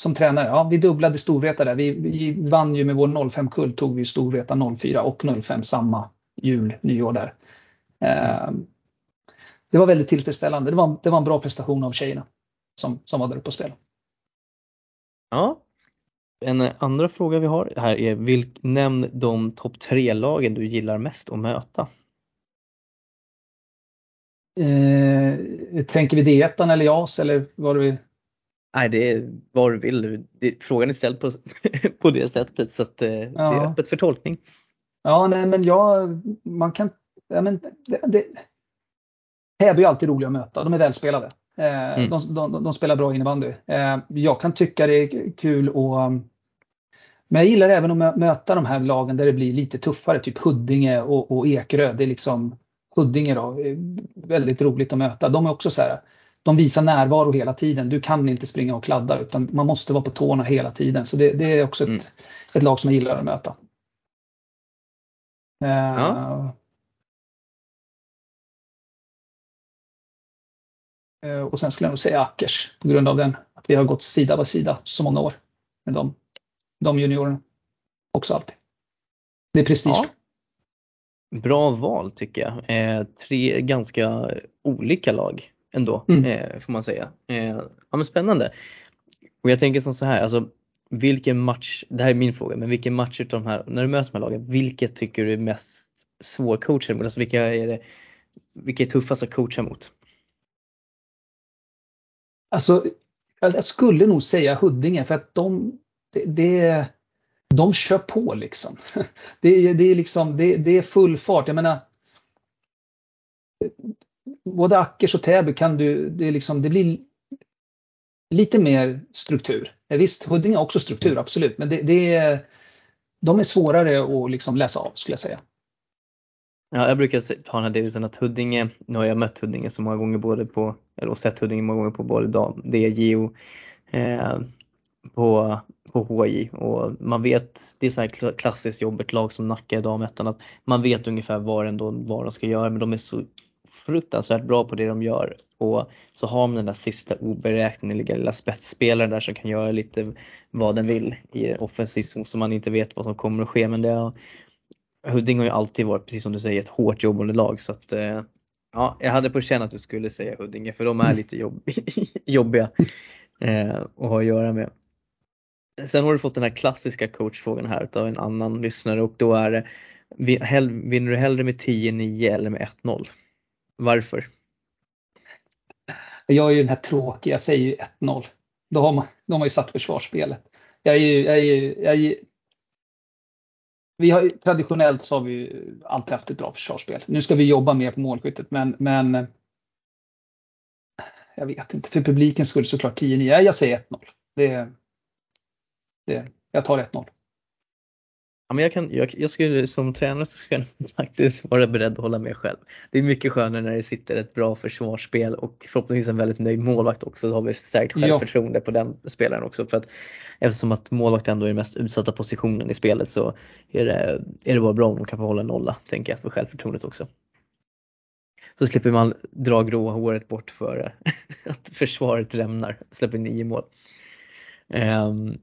S2: som tränare, ja vi dubblade Storvreta där. Vi, vi vann ju med vår 05-kull, tog vi Storvreta 04 och 05 samma jul, nyår där. Det var väldigt tillfredsställande. Det var, det var en bra prestation av tjejerna som, som var där uppe och spelade.
S1: Ja. En andra fråga vi har här är, vilk, nämn de topp tre lagen du gillar mest att möta.
S2: Eh, tänker vi D1 eller JAS eller vad du
S1: Nej, det är vad du vill. Det, frågan är ställd på, på det sättet så att eh, ja. det är öppet för tolkning.
S2: Ja, nej, men jag, man kan, ja, men det, det, Täby är alltid roliga att möta. De är välspelade. Eh, mm. de, de, de, spelar bra innebandy. Eh, jag kan tycka det är kul att men jag gillar även att möta de här lagen där det blir lite tuffare, typ Huddinge och, och Ekerö. Det är liksom Huddinge då, väldigt roligt att möta. De är också så här, de visar närvaro hela tiden. Du kan inte springa och kladda utan man måste vara på tårna hela tiden. Så det, det är också ett, mm. ett lag som jag gillar att möta. Ja. Uh, och sen skulle jag nog säga Ackers på grund av den, att vi har gått sida vid sida så många år med dem, de juniorerna. Också alltid. Det är prestige. Ja.
S1: Bra val tycker jag. Eh, tre ganska olika lag ändå, mm. eh, får man säga. Eh, ja, men spännande. Och jag tänker som så här, alltså vilken match, det här är min fråga, men vilken match utav de här, när du möter de här lagen, vilket tycker du är mest svårcoachad mot? Alltså vilka är det, vilka är tuffast att coacha mot?
S2: Alltså, jag skulle nog säga Huddinge för att de, det, det de kör på liksom. Det, det är liksom, det, det är full fart. Jag menar, både Ackers och Täby kan du, det, är liksom, det blir lite mer struktur. Visst, Huddinge har också struktur, absolut, men det, det är, de är svårare att liksom läsa av skulle jag säga.
S1: Ja, jag brukar ta den här devisen att Huddinge, nu har jag mött Huddinge så många gånger både på, eller sett Huddinge många gånger på både DJ och eh, på, på HI och man vet, det är så här klassiskt jobbigt lag som Nacka i damettan att man vet ungefär vad, ändå, vad de ska göra men de är så fruktansvärt bra på det de gör. Och så har man den där sista oberäkneliga lilla spetsspelaren där som kan göra lite vad den vill i offensiv zon så man inte vet vad som kommer att ske. Men det har, Huddinge har ju alltid varit, precis som du säger, ett hårt jobbande lag. Så att, eh, ja, jag hade på känn att du skulle säga Huddinge för de är lite jobb, jobbiga eh, att ha att göra med. Sen har du fått den här klassiska coachfrågan här av en annan lyssnare och då är det Vinner du hellre med 10-9 eller med 1-0? Varför?
S2: Jag är ju den här tråkiga, jag säger ju 1-0. Då har man, då har man ju satt försvarsspelet. Jag är ju, jag är, jag är, vi har traditionellt så har vi alltid haft ett bra försvarsspel. Nu ska vi jobba mer på målskyttet men, men eh, jag vet inte, för publiken skulle såklart 10-9. Jag säger 1-0. Det, det, jag tar 1-0.
S1: Ja, men jag, kan, jag, jag skulle som tränare så skulle jag faktiskt vara beredd att hålla med själv. Det är mycket skönare när det sitter ett bra försvarsspel och förhoppningsvis en väldigt nöjd målvakt också. Då har vi stärkt självförtroende ja. på den spelaren också. För att, eftersom att målvakt ändå är den mest utsatta positionen i spelet så är det, är det bara bra om de kan få hålla nolla, tänker jag, för självförtroendet också. Så slipper man dra gråa håret bort för att försvaret rämnar, släpper nio mål. Um,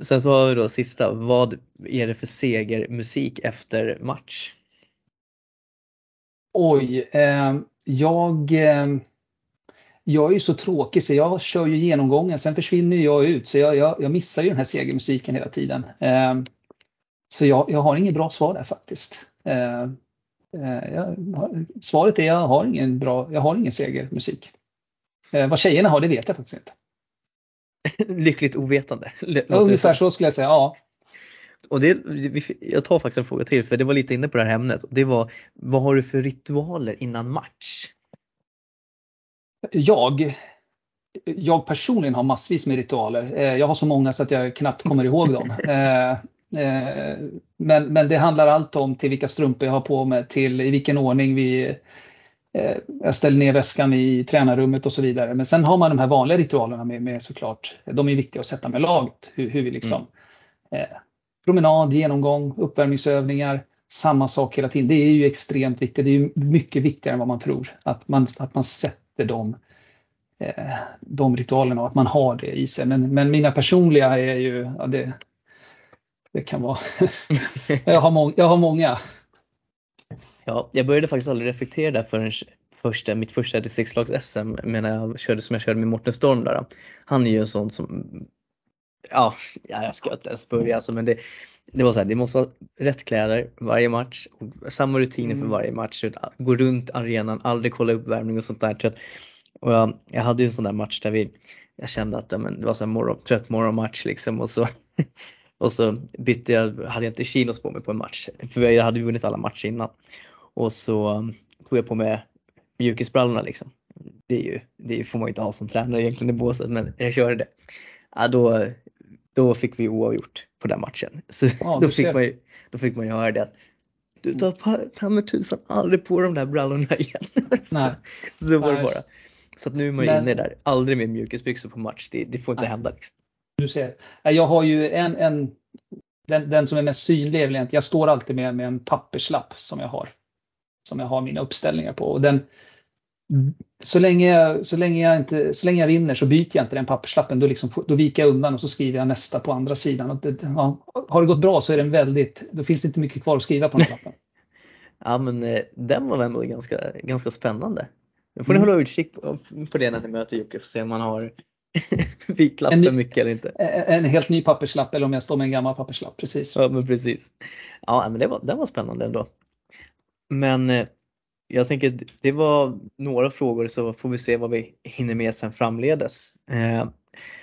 S1: Sen så har vi då sista, vad är det för segermusik efter match?
S2: Oj, eh, jag, eh, jag är ju så tråkig så jag kör ju genomgången, sen försvinner jag ut så jag, jag, jag missar ju den här segermusiken hela tiden. Eh, så jag, jag har inget bra svar där faktiskt. Eh, eh, jag, svaret är jag har ingen bra, jag har ingen segermusik. Eh, vad tjejerna har det vet jag faktiskt inte.
S1: Lyckligt ovetande.
S2: Ja, ungefär så skulle jag säga, ja.
S1: Och det, jag tar faktiskt en fråga till för det var lite inne på det här ämnet. Det var, vad har du för ritualer innan match?
S2: Jag, jag personligen har massvis med ritualer. Eh, jag har så många så att jag knappt kommer ihåg dem. Eh, eh, men, men det handlar allt om till vilka strumpor jag har på mig, till i vilken ordning vi jag ställer ner väskan i tränarrummet och så vidare. Men sen har man de här vanliga ritualerna med, med såklart, de är viktiga att sätta med laget. Hur, hur vi liksom mm. eh, promenad, genomgång, uppvärmningsövningar, samma sak hela tiden. Det är ju extremt viktigt. Det är ju mycket viktigare än vad man tror. Att man, att man sätter de, eh, de ritualerna och att man har det i sig. Men, men mina personliga är ju, ja, det, det kan vara, jag, har jag har många.
S1: Ja, jag började faktiskt aldrig reflektera där förrän första, mitt första distriktslags-SM när jag körde som jag körde med Morten Storm där. Han är ju en sån som, ja, jag ska inte ens börja alltså, men det, det var så här, det måste vara rätt kläder varje match, samma rutiner för mm. varje match, gå runt arenan, aldrig kolla uppvärmning och sånt där. Och jag, jag hade ju en sån där match där vi, jag kände att ja, men, det var så här morgon, trött morgonmatch liksom och så och så bytte jag, hade jag inte chinos på mig på en match, för jag hade vunnit alla matcher innan. Och så tog jag på mig mjukisbrallorna liksom. Det, är ju, det får man ju inte ha som tränare egentligen i båset men jag körde det. Ja, då, då fick vi oavgjort på den matchen. Så ja, då, fick man ju, då fick man ju höra det. Du tar ta med tusan aldrig på de där brallorna igen. Nej. så då var det bara. Så att nu är man ju men, inne där, aldrig med mjukisbyxor på match, det, det får inte nej. hända. Liksom.
S2: Du ser, jag har ju en, en den, den som är mest synlig är väl egentligen, jag står alltid med, med en papperslapp som jag har som jag har mina uppställningar på. Och den, så, länge jag, så, länge jag inte, så länge jag vinner så byter jag inte den papperslappen. Då, liksom, då viker jag undan och så skriver jag nästa på andra sidan. Och det, ja, har det gått bra så är den väldigt, då finns det inte mycket kvar att skriva på den lappen.
S1: ja men eh, den var ändå ganska, ganska spännande. Nu får ni mm. hålla utkik på, på det när ni möter Jocke för att se om man har vikt lappen mycket eller inte.
S2: En helt ny papperslapp eller om jag står med en gammal papperslapp, precis.
S1: Ja men precis. Ja men det var, det var spännande ändå. Men eh, jag tänker det var några frågor så får vi se vad vi hinner med sen framledes. Eh,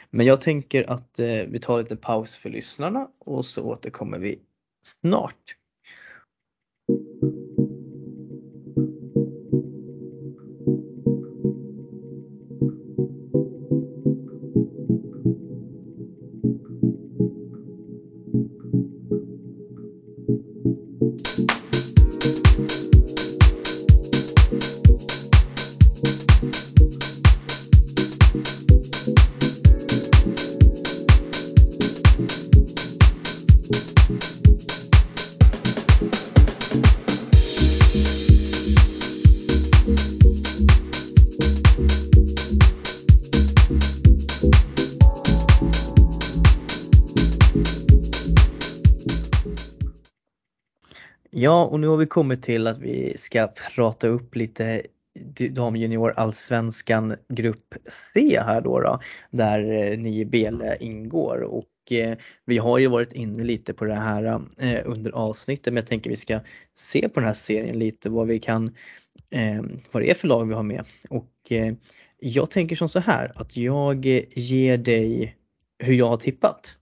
S1: men jag tänker att eh, vi tar lite paus för lyssnarna och så återkommer vi snart. Ja, och nu har vi kommit till att vi ska prata upp lite damjunior allsvenskan grupp C här då, då där eh, ni Bele ingår. Och eh, vi har ju varit inne lite på det här eh, under avsnittet men jag tänker vi ska se på den här serien lite vad vi kan, vad det är för lag vi har med. Och jag tänker som så här att jag ger dig hur jag har tippat.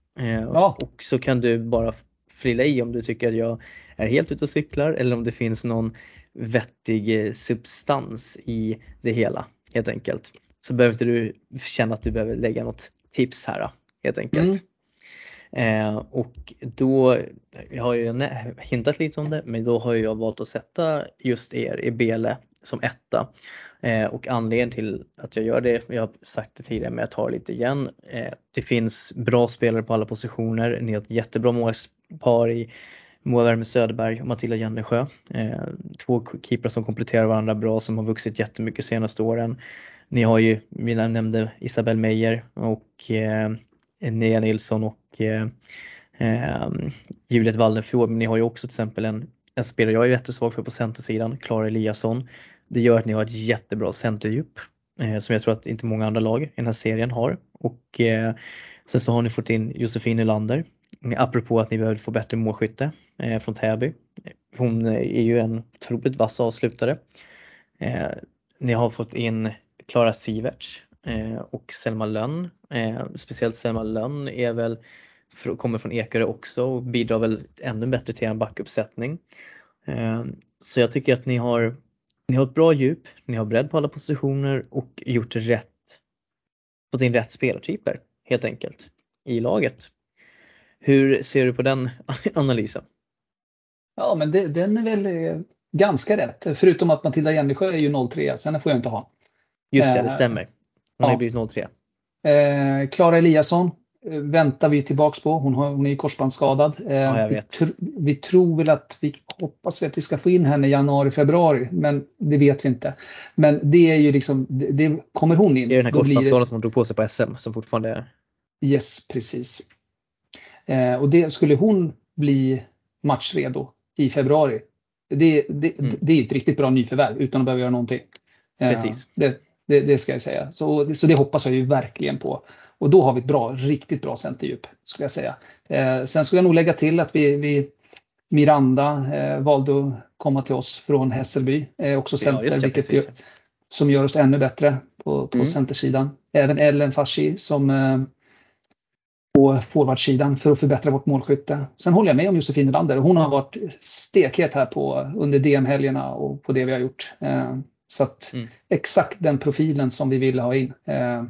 S1: Ja. och så kan du bara frilla i om du tycker att jag är helt ute och cyklar eller om det finns någon vettig eh, substans i det hela helt enkelt. Så behöver inte du känna att du behöver lägga något tips här helt enkelt. Mm. Eh, och då, jag har ju hintat lite om det, men då har jag valt att sätta just er i Bele som etta. Eh, och anledningen till att jag gör det, jag har sagt det tidigare men jag tar lite igen. Eh, det finns bra spelare på alla positioner, ni har ett jättebra målspar i Moa Werme Söderberg och Matilda Jennesjö. Eh, två keeprar som kompletterar varandra bra som har vuxit jättemycket senaste åren. Ni har ju, vi nämnde Isabel Meyer och eh, Nea Nilsson och eh, eh, Juliet Wallenfjord. Men ni har ju också till exempel en, en spelare jag är jättesvag för på centersidan, Klara Eliasson. Det gör att ni har ett jättebra centerdjup eh, som jag tror att inte många andra lag i den här serien har. Och eh, sen så har ni fått in Josefin Nylander apropå att ni behöver få bättre målskytte eh, från Täby. Hon är ju en otroligt vass avslutare. Eh, ni har fått in Klara Siverts eh, och Selma Lönn. Eh, speciellt Selma Lönn är väl, kommer från Ekerö också och bidrar väl ännu bättre till en backuppsättning. Eh, så jag tycker att ni har, ni har ett bra djup, ni har bredd på alla positioner och gjort rätt, fått in rätt spelartyper helt enkelt i laget. Hur ser du på den analysen?
S2: Ja, men det, den är väl ganska rätt. Förutom att Matilda Jennesjö är ju 03, sen får jag inte ha.
S1: Just det, det eh, stämmer. Hon ja. har ju blivit 03.
S2: Eh, Klara Eliasson eh, väntar vi tillbaks på. Hon, har, hon är ju korsbandsskadad.
S1: Ja, vi, tr
S2: vi, tror väl att vi hoppas att vi ska få in henne i januari, februari, men det vet vi inte. Men det är ju liksom, det, det kommer hon in.
S1: Det är den här korsbandsskadan det... som hon drog på sig på SM som fortfarande är.
S2: Yes, precis. Eh, och det skulle hon bli matchredo i februari. Det, det, mm. det är ett riktigt bra nyförvärv utan att behöva göra någonting.
S1: Eh, Precis.
S2: Det, det, det, ska jag säga. Så, så det hoppas jag ju verkligen på. Och då har vi ett bra, riktigt bra centerdjup skulle jag säga. Eh, sen skulle jag nog lägga till att vi, vi Miranda eh, valde att komma till oss från Hässelby, eh, också center, ja, det, vilket gör, som gör oss ännu bättre på, på mm. centersidan. Även Ellen Fashi som eh, på forwardsidan för att förbättra vårt målskytte. Sen håller jag med om Josefin Nylander. Hon har varit stekhet här på, under DM-helgerna och på det vi har gjort. Eh, så att mm. exakt den profilen som vi ville ha in. Eh,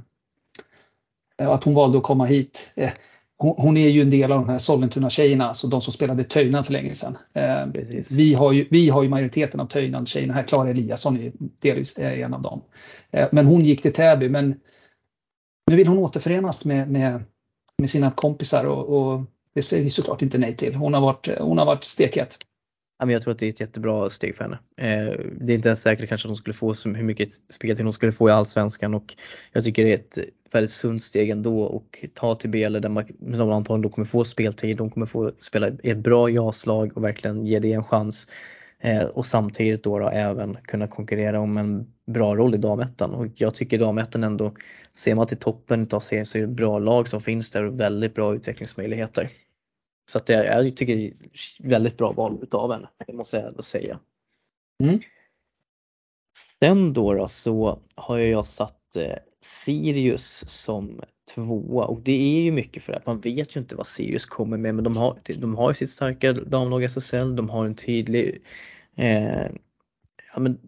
S2: att hon valde att komma hit. Eh, hon, hon, är ju en del av de här Sollentuna-tjejerna, alltså de som spelade Töjnan för länge sedan. Eh, vi, har ju, vi har ju majoriteten av Töjnan-tjejerna här. Klara Eliasson är delvis en av dem. Eh, men hon gick till Täby, men nu vill hon återförenas med, med med sina kompisar och, och, det säger vi såklart inte nej till. Hon har varit, hon har varit stekhet.
S1: Jag tror att det är ett jättebra steg för henne. Eh, det är inte ens säkert kanske att hon skulle få så hur mycket speltid hon skulle få i Allsvenskan och jag tycker det är ett väldigt sunt steg ändå och ta till Bele där man, de antagligen då kommer få speltid, de kommer få spela i ett bra jaslag och verkligen ge det en chans. Eh, och samtidigt då, då även kunna konkurrera om en bra roll i damettan och jag tycker damettan ändå, ser man till toppen av serien så är det bra lag som finns där och väldigt bra utvecklingsmöjligheter. Så att det, jag tycker det är väldigt bra val utav henne, det måste jag ändå säga. Mm. Sen då, då så har jag satt eh, Sirius som tvåa och det är ju mycket för att man vet ju inte vad Sirius kommer med men de har, de har ju sitt starka damlag SSL, de har en tydlig eh, ja, men,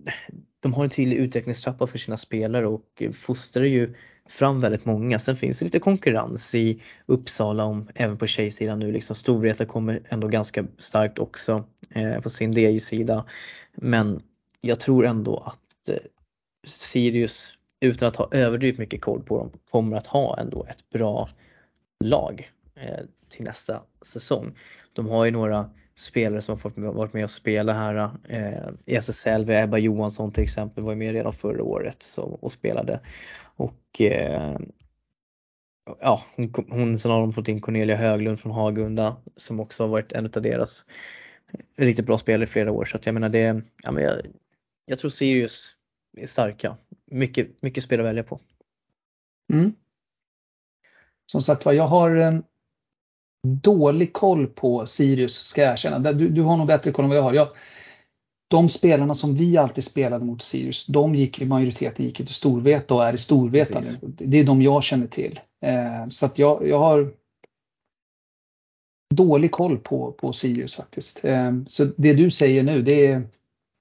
S1: de har en tydlig utvecklingstrappa för sina spelare och fostrar ju fram väldigt många. Sen finns det lite konkurrens i Uppsala om, även på tjejsidan nu. Liksom Storvreta kommer ändå ganska starkt också eh, på sin DJ-sida. Men jag tror ändå att eh, Sirius utan att ha överdrivet mycket koll på dem kommer att ha ändå ett bra lag eh, till nästa säsong. De har ju några spelare som har varit med och spelat här eh, i SSL. Ebba Johansson till exempel var med redan förra året så, och spelade. Och eh, ja, hon, hon, sen har de fått in Cornelia Höglund från Hagunda som också har varit en av deras riktigt bra spelare i flera år. Så att jag menar det, ja, men jag, jag tror Sirius är starka. Mycket, mycket spel att välja på.
S2: Mm. Som sagt var, jag har en dålig koll på Sirius ska jag erkänna. Du, du har nog bättre koll än vad jag har. Jag, de spelarna som vi alltid spelade mot Sirius, de gick i majoriteten gick till Storvreta och är i Storvreta nu. Det är de jag känner till. Eh, så att jag, jag har dålig koll på, på Sirius faktiskt. Eh, så det du säger nu, det är,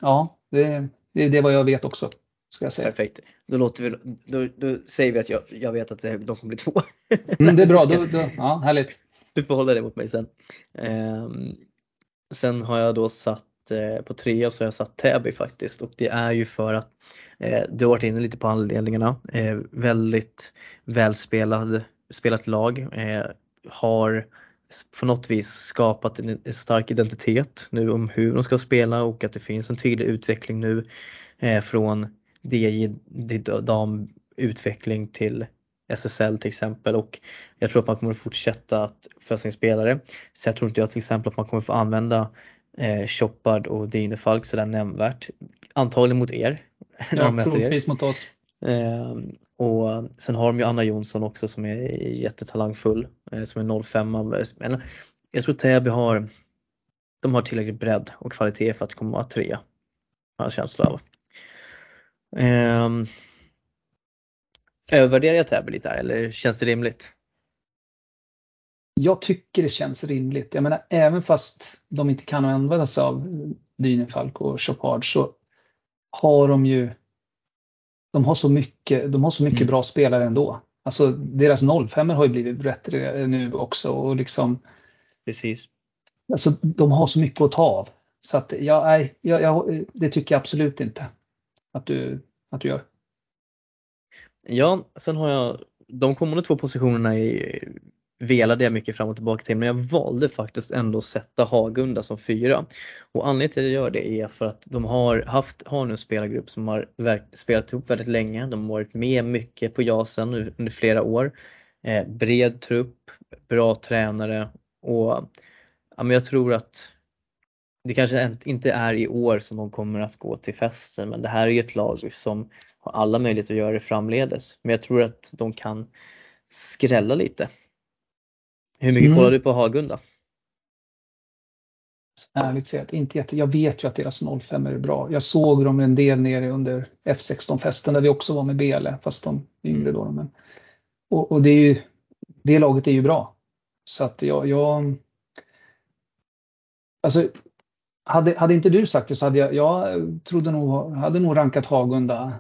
S2: ja, det, det, det är vad jag vet också. Ska jag säga.
S1: Perfekt. Då, låter vi, då, då säger vi att jag, jag vet att de kommer bli två.
S2: Mm, det är bra, då, då, ja, härligt
S1: du får hålla det mot mig sen. Eh, sen har jag då satt eh, på trea så har jag satt Täby faktiskt och det är ju för att eh, du har varit inne lite på anledningarna. Eh, väldigt välspelad spelat lag. Eh, har på något vis skapat en stark identitet nu om hur de ska spela och att det finns en tydlig utveckling nu eh, från DJ damutveckling till SSL till exempel och jag tror att man kommer fortsätta att för sin spelare. Så jag tror inte jag till exempel att man kommer få använda eh, Chopard och Dine Falk sådär nämnvärt. Antagligen mot er.
S2: Ja, troligtvis mot oss.
S1: Eh, och sen har de ju Anna Jonsson också som är jättetalangfull eh, som är 05 men jag tror Täby har de har tillräckligt bredd och kvalitet för att komma trea. Har jag känsla av. Eh, övervärderar jag Täby lite här eller känns det rimligt?
S2: Jag tycker det känns rimligt. Jag menar även fast de inte kan använda sig av Dynefalk och Chopard så har de ju de har så mycket, de har så mycket mm. bra spelare ändå. Alltså deras 05 har ju blivit bättre nu också och liksom.
S1: Precis.
S2: Alltså de har så mycket att ta av. Så att ja, nej, jag, jag, det tycker jag absolut inte att du, att du gör.
S1: Ja, sen har jag de kommande två positionerna i velade jag mycket fram och tillbaka till men jag valde faktiskt ändå att sätta Hagunda som fyra. Och anledningen till att jag gör det är för att de har haft, har nu en spelargrupp som har spelat ihop väldigt länge. De har varit med mycket på JASen under flera år. Eh, bred trupp, bra tränare och ja, men jag tror att det kanske inte är i år som de kommer att gå till festen men det här är ju ett lag som har alla möjligheter att göra det framledes. Men jag tror att de kan skrälla lite hur mycket mm. kollar du på Hagunda?
S2: Ärligt sagt, inte jätte. Jag vet ju att deras 05 är bra. Jag såg dem en del nere under F16-festen där vi också var med BL, fast de yngre då. Men, och, och det, är ju, det laget är ju bra. Så att jag, jag Alltså, hade, hade inte du sagt det så hade jag, jag trodde nog, hade nog rankat Hagunda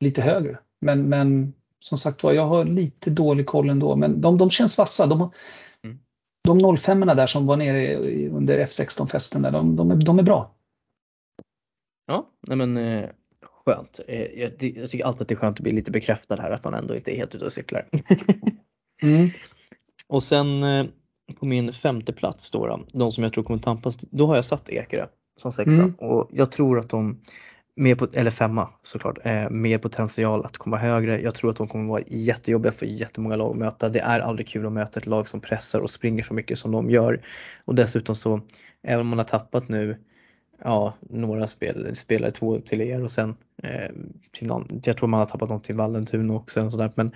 S2: lite högre. Men, men som sagt var, jag har lite dålig koll ändå, men de, de känns vassa. De, mm. de 05 där som var nere under F16-festen, där, de, de, är, de är bra.
S1: Ja, nej men eh, skönt. Eh, jag, jag, tycker alltid att det är skönt att bli lite bekräftad här, att man ändå inte är helt ute och cyklar. mm. Och sen eh, på min femte plats då, då, de som jag tror kommer tampas, då har jag satt Ekerö som sexa mm. och jag tror att de mer, eller femma såklart, eh, mer potential att komma högre. Jag tror att de kommer vara jättejobbiga för jättemånga lag att möta. Det är aldrig kul att möta ett lag som pressar och springer så mycket som de gör. Och dessutom så, även om man har tappat nu ja, några spel, spelare, två till er och sen eh, till någon, jag tror man har tappat någon till Vallentuna också. Och sådär, men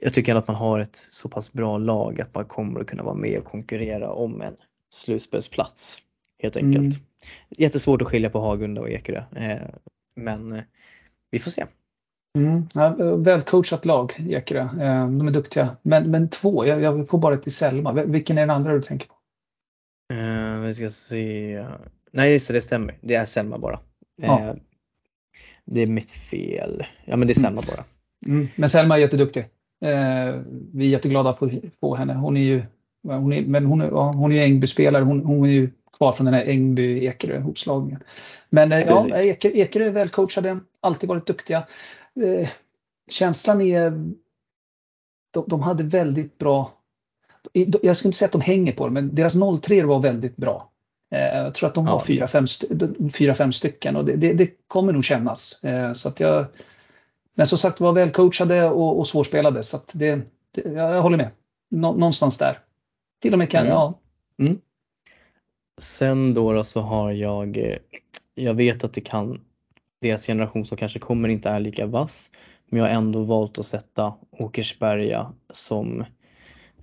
S1: jag tycker ändå att man har ett så pass bra lag att man kommer att kunna vara med och konkurrera om en slutspelsplats helt enkelt. Mm. Jättesvårt att skilja på Hagunda och Ekerö. Eh, men eh, vi får se.
S2: Mm, ja, välcoachat lag, Ekerö. Eh, de är duktiga. Men, men två, jag, jag får bara till Selma. Vilken är den andra du tänker på?
S1: Uh, vi ska se. Nej just det, det stämmer. Det är Selma bara. Ja. Uh, det är mitt fel. Ja men det är Selma mm. bara.
S2: Mm. Men Selma är jätteduktig. Uh, vi är jätteglada på, på henne. Hon är ju hon är, men hon är, ja, hon är Ängby-spelare. Hon, hon är ju kvar från den här Ängby-Ekerö-hopslagningen. Men eh, ja, Ekerö, Ekerö är välcoachade, alltid varit duktiga. Eh, känslan är, de, de hade väldigt bra, jag skulle inte säga att de hänger på det, men deras 03 var väldigt bra. Eh, jag tror att de har fyra, fem, fyra, fem stycken och det, det, det kommer nog kännas. Så att jag, men som sagt var välcoachade och, och svårspelade så att det, det, jag håller med. Någonstans där. Till och med kan, mm. ja. Mm.
S1: Sen då, då så har jag, eh, jag vet att det kan, deras generation som kanske kommer inte är lika vass, men jag har ändå valt att sätta Åkersberga som,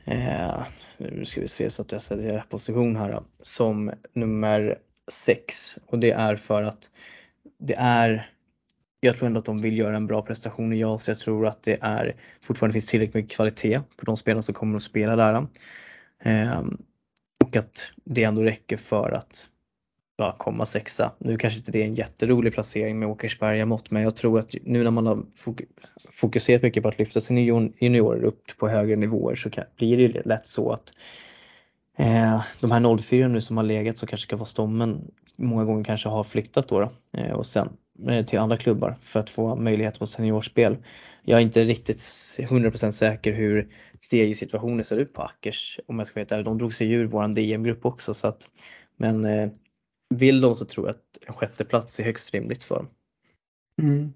S1: eh, nu ska vi se så att jag sätter rätt position här, då, som nummer sex och det är för att det är jag tror ändå att de vill göra en bra prestation i JAS. Jag tror att det är fortfarande finns tillräckligt mycket kvalitet på de spelarna som kommer att spela där. Och att det ändå räcker för att ja, komma sexa. Nu kanske inte det är en jätterolig placering med Åkersberga mått men jag tror att nu när man har fokuserat mycket på att lyfta sina juniorer upp på högre nivåer så blir det ju lätt så att eh, de här 04 nu som har legat så kanske ska vara stommen många gånger kanske har flyttat då, då eh, och sen eh, till andra klubbar för att få möjlighet på seniorspel. Jag är inte riktigt 100% säker hur DJ-situationen ser ut på Ackers om jag ska veta. De drog sig ur våran DM-grupp också så att men eh, vill de så tror jag att en sjätteplats är högst rimligt för dem.
S2: Mm.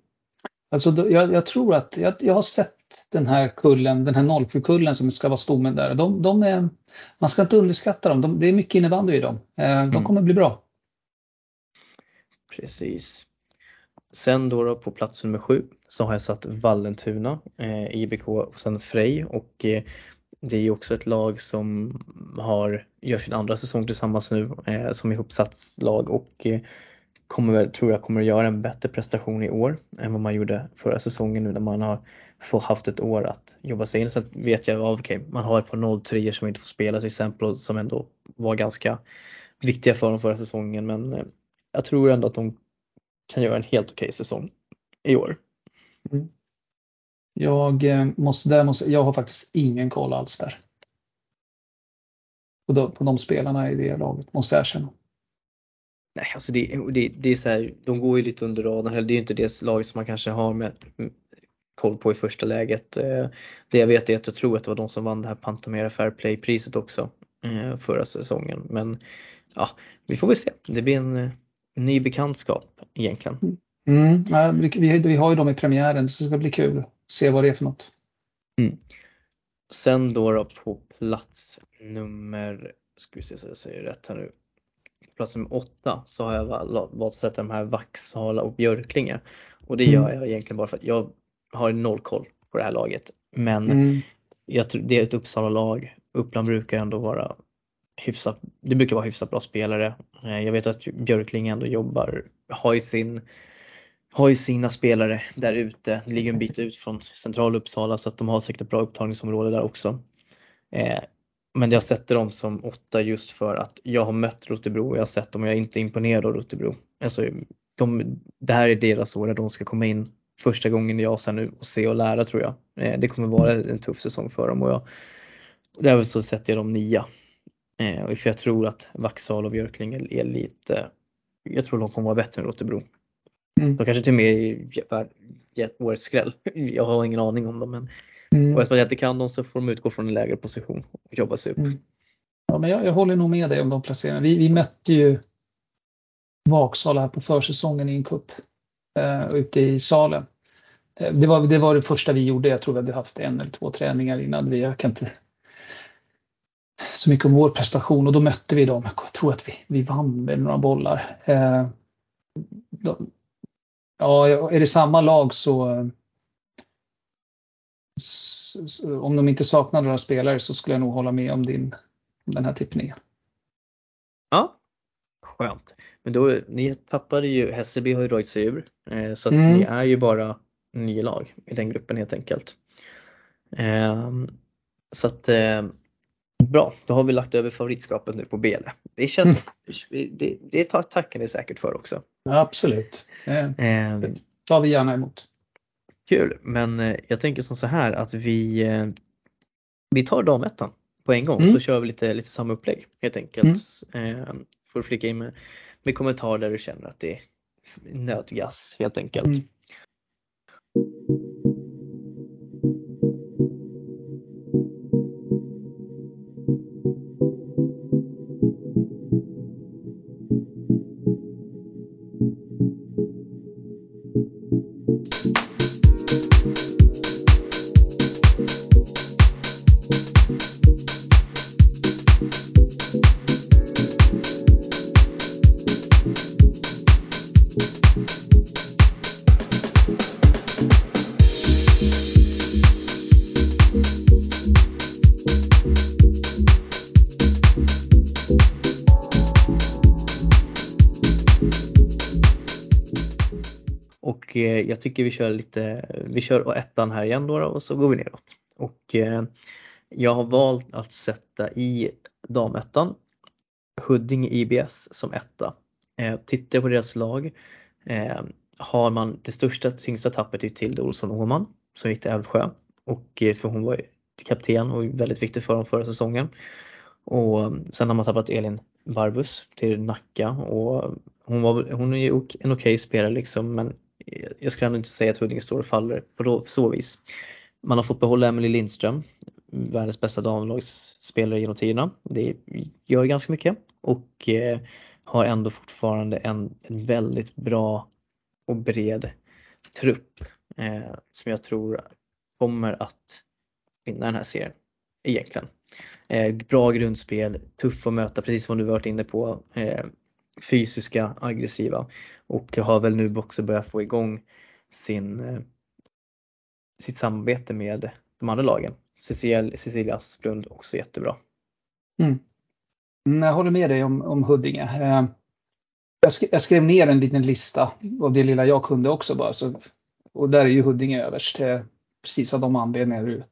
S2: Alltså, jag, jag, tror att jag, jag, har sett den här kullen, den här 07-kullen som ska vara stommen där. De, de är, man ska inte underskatta dem. De, det är mycket innebandy i dem. Eh, de mm. kommer bli bra.
S1: Precis. Sen då, då på plats nummer sju så har jag satt Vallentuna, eh, IBK och sen Frej och eh, det är ju också ett lag som har, gör sin andra säsong tillsammans nu eh, som ihopsatt lag och eh, kommer väl, tror jag kommer att göra en bättre prestation i år än vad man gjorde förra säsongen nu när man har fått haft ett år att jobba sig in. Sen vet jag, okej, okay, man har ett par 03 som inte får spela till exempel och som ändå var ganska viktiga för dem förra säsongen men eh, jag tror ändå att de kan göra en helt okej okay säsong i år. Mm.
S2: Jag, eh, måste, där måste, jag har faktiskt ingen koll alls där. På de, på de spelarna i det laget, måste jag erkänna.
S1: Nej, alltså det, det, det är så här, de går ju lite under radarn. Det är ju inte det lag som man kanske har med koll på i första läget. Eh, det jag vet är att jag tror att det var de som vann det här Pantamera Fair Play-priset också eh, förra säsongen. Men ja, vi får väl se. Det blir en ny bekantskap egentligen.
S2: Mm, ja, vi, vi har ju dem i premiären så det ska bli kul att se vad det är för något.
S1: Mm. Sen då, då på plats nummer, ska vi se så jag säger rätt här nu, plats nummer åtta så har jag valt att sätta de här Vaxhala och Björklinge. Och det mm. gör jag egentligen bara för att jag har noll koll på det här laget. Men mm. jag tror, det är ett Uppsala-lag. Uppland brukar ändå vara hyfsat, det brukar vara hyfsat bra spelare. Eh, jag vet att Björkling ändå jobbar, har ju sin har ju sina spelare där ute, ligger en bit ut från central Uppsala så att de har säkert ett bra upptagningsområde där också. Eh, men jag sätter dem som åtta just för att jag har mött Rotebro och jag har sett dem och jag är inte imponerad av Rotebro. Alltså, de, det här är deras år där de ska komma in första gången i Asa nu och se och lära tror jag. Eh, det kommer vara en tuff säsong för dem och jag, därför så sätter jag dem nia. Eh, för jag tror att Vaxhall och Björkling är lite, jag tror de kommer vara bättre än Rotebro. Mm. De kanske till och med är årets skräll. Jag har ingen aning om dem men mm. och eftersom jag inte kan dem så får de utgå från en lägre position och jobba sig upp. Mm.
S2: Ja, men jag, jag, håller nog med dig om de placeringarna. Vi, vi mötte ju Vaksala här på försäsongen i en cup uh, ute i Salem. Uh, det, var, det var det första vi gjorde. Jag tror vi hade haft en eller två träningar innan. Vi, jag kan inte så mycket om vår prestation och då mötte vi dem. Jag tror att vi, vi vann med några bollar. De, Ja, är det samma lag så, om de inte saknar några spelare så skulle jag nog hålla med om din, den här tippningen.
S1: Ja, skönt. Men då, ni tappade ju, Hässelby har ju dragit sig ur eh, så mm. ni är ju bara nio lag i den gruppen helt enkelt. Ehm, så att eh, bra, då har vi lagt över favoritskapet nu på Bele. Det känns, mm. det, det tackar ni säkert för också.
S2: Absolut. Eh, det tar vi gärna emot.
S1: Kul, men eh, jag tänker som så här att vi, eh, vi tar damettan på en gång mm. så kör vi lite, lite samma upplägg helt enkelt. Mm. Får flika in med, med kommentarer där du känner att det är nödgas helt enkelt. Mm. Eh, jag tycker vi kör lite, vi kör ettan här igen då och så går vi neråt. Och eh, jag har valt att sätta i damettan Huddinge IBS som etta. Eh, tittar tittar på deras lag har man det största, tyngsta tappet är Tilde Olsson Åhman som gick till Älvsjö och för hon var kapten och väldigt viktig för dem förra säsongen. Och sen har man tappat Elin Barbus till Nacka och hon, var, hon är ju en okej okay spelare liksom men jag skulle ändå inte säga att Huddinge står och faller på så vis. Man har fått behålla Emily Lindström, världens bästa damlagsspelare genom tiderna. Det gör ganska mycket och eh, har ändå fortfarande en, en väldigt bra och bred trupp eh, som jag tror kommer att vinna den här serien egentligen. Eh, bra grundspel, tuff att möta precis som du varit inne på. Eh, fysiska, aggressiva och har väl nu också börjat få igång sin, eh, sitt samarbete med de andra lagen. Cecilia, Cecilia Asplund också jättebra.
S2: Mm. mm. Jag håller med dig om, om Huddinge. Eh, jag, sk jag skrev ner en liten lista av det lilla jag kunde också bara. Så, och där är ju Huddinge överst. Eh, precis av de anledningar du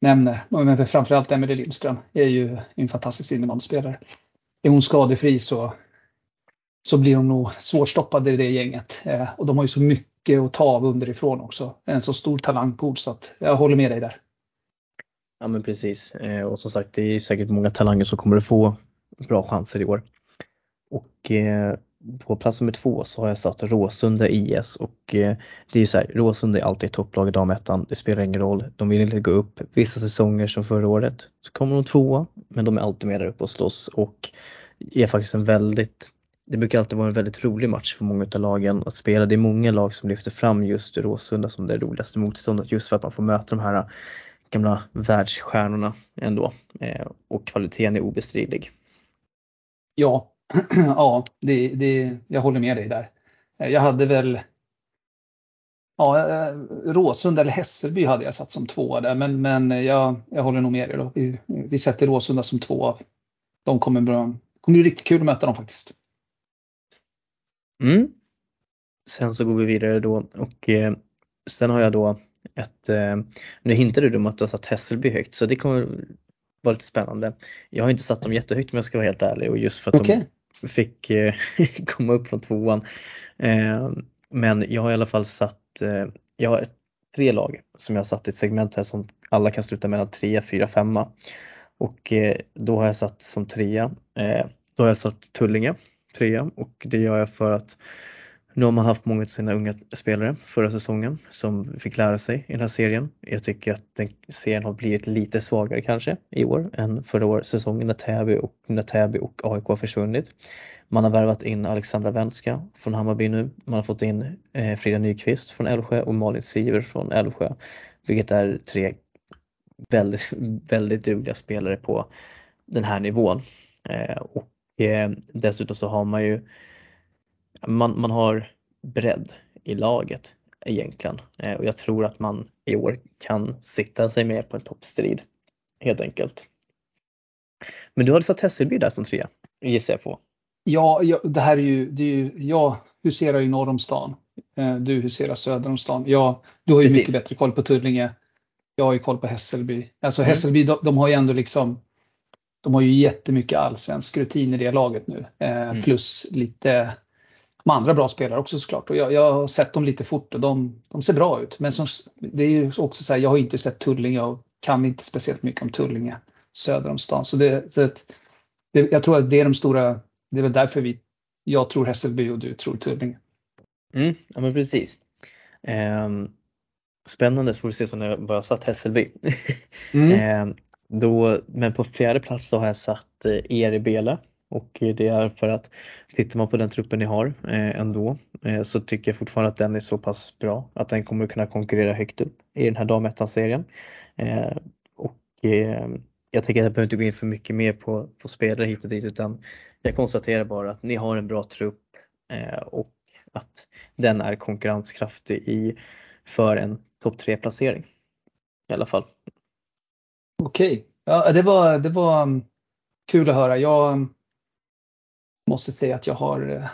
S2: nämner. Men framförallt Emelie Lindström är ju en fantastisk innebandyspelare. Är hon skadefri så, så blir de nog svårstoppade i det gänget. Eh, och de har ju så mycket att ta av underifrån också. En så stor talangpool så att jag håller med dig där.
S1: Ja men precis eh, och som sagt det är säkert många talanger som kommer att få bra chanser i år. Och eh, på plats nummer två så har jag satt Råsunda IS och eh, det är ju så här, Råsunda är alltid topplag i damettan. Det spelar ingen roll. De vill inte gå upp. Vissa säsonger som förra året så kommer de tvåa men de är alltid med där uppe och slåss och är faktiskt en väldigt det brukar alltid vara en väldigt rolig match för många av lagen att spela. Det är många lag som lyfter fram just Råsunda som det roligaste motståndet just för att man får möta de här äh, gamla världsstjärnorna ändå eh, och kvaliteten är obestridlig.
S2: Ja, ja, det, det, jag håller med dig där. Eh, jag hade väl Ja, eh, Råsunda eller Hässelby hade jag satt som två där, men, men jag, jag håller nog med dig. Då. Vi, vi sätter Råsunda som två. De kommer, bra, kommer bli riktigt kul att möta dem faktiskt.
S1: Mm. Sen så går vi vidare då och eh, sen har jag då ett, eh, nu hintade du om att du har satt Hässelby högt så det kommer vara lite spännande. Jag har inte satt dem jättehögt om jag ska vara helt ärlig och just för att okay. de fick eh, komma upp från tvåan. Eh, men jag har i alla fall satt, eh, jag har tre lag som jag har satt i ett segment här som alla kan sluta mellan 3, 4, 5 och eh, då har jag satt som trea, då har jag satt Tullinge trea och det gör jag för att nu har man haft många av sina unga spelare förra säsongen som fick lära sig i den här serien. Jag tycker att den serien har blivit lite svagare kanske i år än förra år, säsongen när Täby och, när Täby och AIK har försvunnit. Man har värvat in Alexandra Wenska från Hammarby nu. Man har fått in eh, Frida Nyqvist från Älvsjö och Malin Siver från Älvsjö, vilket är tre väldigt, väldigt dugliga spelare på den här nivån. Eh, och eh, dessutom så har man ju man, man har bredd i laget egentligen eh, och jag tror att man i år kan sitta sig med på en toppstrid helt enkelt. Men du hade satt Hässelby där som trea gissar jag på.
S2: Ja, ja, det här är ju, det är ju, jag huserar ju norr om stan. Eh, du huserar söder om stan. Ja, du har ju Precis. mycket bättre koll på Tullinge. Jag har ju koll på Hässelby. Alltså mm. Hässelby, de, de, har ju ändå liksom de har ju jättemycket allsvensk rutin i det laget nu. Eh, mm. Plus lite de andra bra spelare också såklart. Och jag, jag har sett dem lite fort och de, de ser bra ut. Men som, det är ju också så här, jag har inte sett Tullinge och kan inte speciellt mycket om Tullinge söder om stan. Så, det, så att, det, jag tror att det är de stora, det är väl därför vi, jag tror Hässelby och du tror Tullinge.
S1: Mm, ja men precis. Um, spännande får vi se som när jag bara satt Hässelby. Mm. um, då, men på fjärde plats så har jag satt eh, Eri Bele och det är för att tittar man på den truppen ni har eh, ändå eh, så tycker jag fortfarande att den är så pass bra att den kommer kunna konkurrera högt upp i den här damettan-serien. Eh, och eh, jag tänker att jag behöver inte gå in för mycket mer på, på spelare hit och dit utan jag konstaterar bara att ni har en bra trupp eh, och att den är konkurrenskraftig i, för en topp 3 placering i alla fall.
S2: Okej, ja, det, var, det var um, kul att höra. Jag måste säga att jag har eh,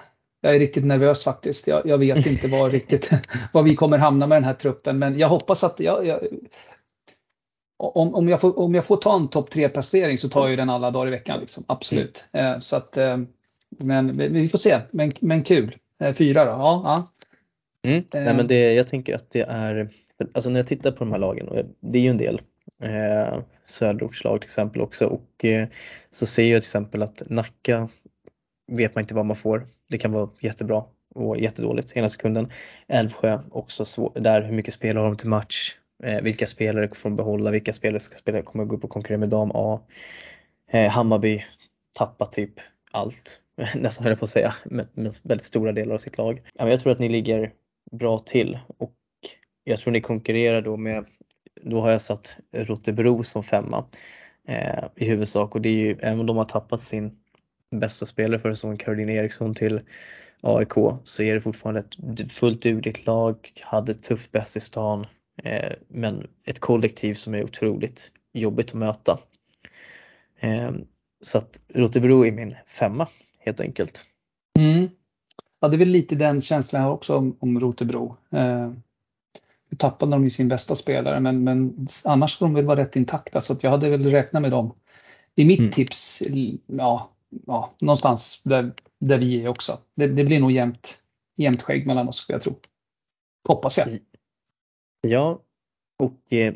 S2: jag är riktigt nervös faktiskt. Jag, jag vet inte var riktigt var vi kommer hamna med den här truppen, men jag hoppas att jag, jag om, om, jag får, om jag får ta en topp tre placering så tar jag den alla dagar i veckan. Liksom. Absolut. Mm. Så att, eh, men vi får se. Men, men kul. Eh, fyra då? Ja. ja.
S1: Mm. Nej, men det, jag tänker att det är, alltså när jag tittar på de här lagen, och det är ju en del eh, söderortslag till exempel också och eh, så ser jag till exempel att Nacka vet man inte vad man får. Det kan vara jättebra och jättedåligt ena sekunden. Älvsjö också svår, där hur mycket spelare har de till match? Eh, vilka spelare får de behålla? Vilka spelare ska spela, kommer gå upp och konkurrera med dam A? Eh, Hammarby tappar typ allt, nästan höll jag på att säga, med väldigt stora delar av sitt lag. Jag tror att ni ligger bra till och jag tror ni konkurrerar då med, då har jag satt Rotebro som femma eh, i huvudsak och det är ju, även om de har tappat sin bästa spelare för säsongen, Caroline Eriksson till AIK, så är det fortfarande ett fullt dugligt lag, hade ett tufft bäst i stan, eh, men ett kollektiv som är otroligt jobbigt att möta. Eh, så att Rotebro är min femma helt enkelt.
S2: Mm. Ja, det är väl lite den känslan jag har också om, om Rotebro. Eh, nu tappade de ju sin bästa spelare men, men annars ska de väl vara rätt intakta så att jag hade väl räknat med dem. I mitt mm. tips, ja, ja, någonstans där, där vi är också. Det, det blir nog jämnt, jämnt skägg mellan oss skulle jag tro. Hoppas jag.
S1: Ja, och eh,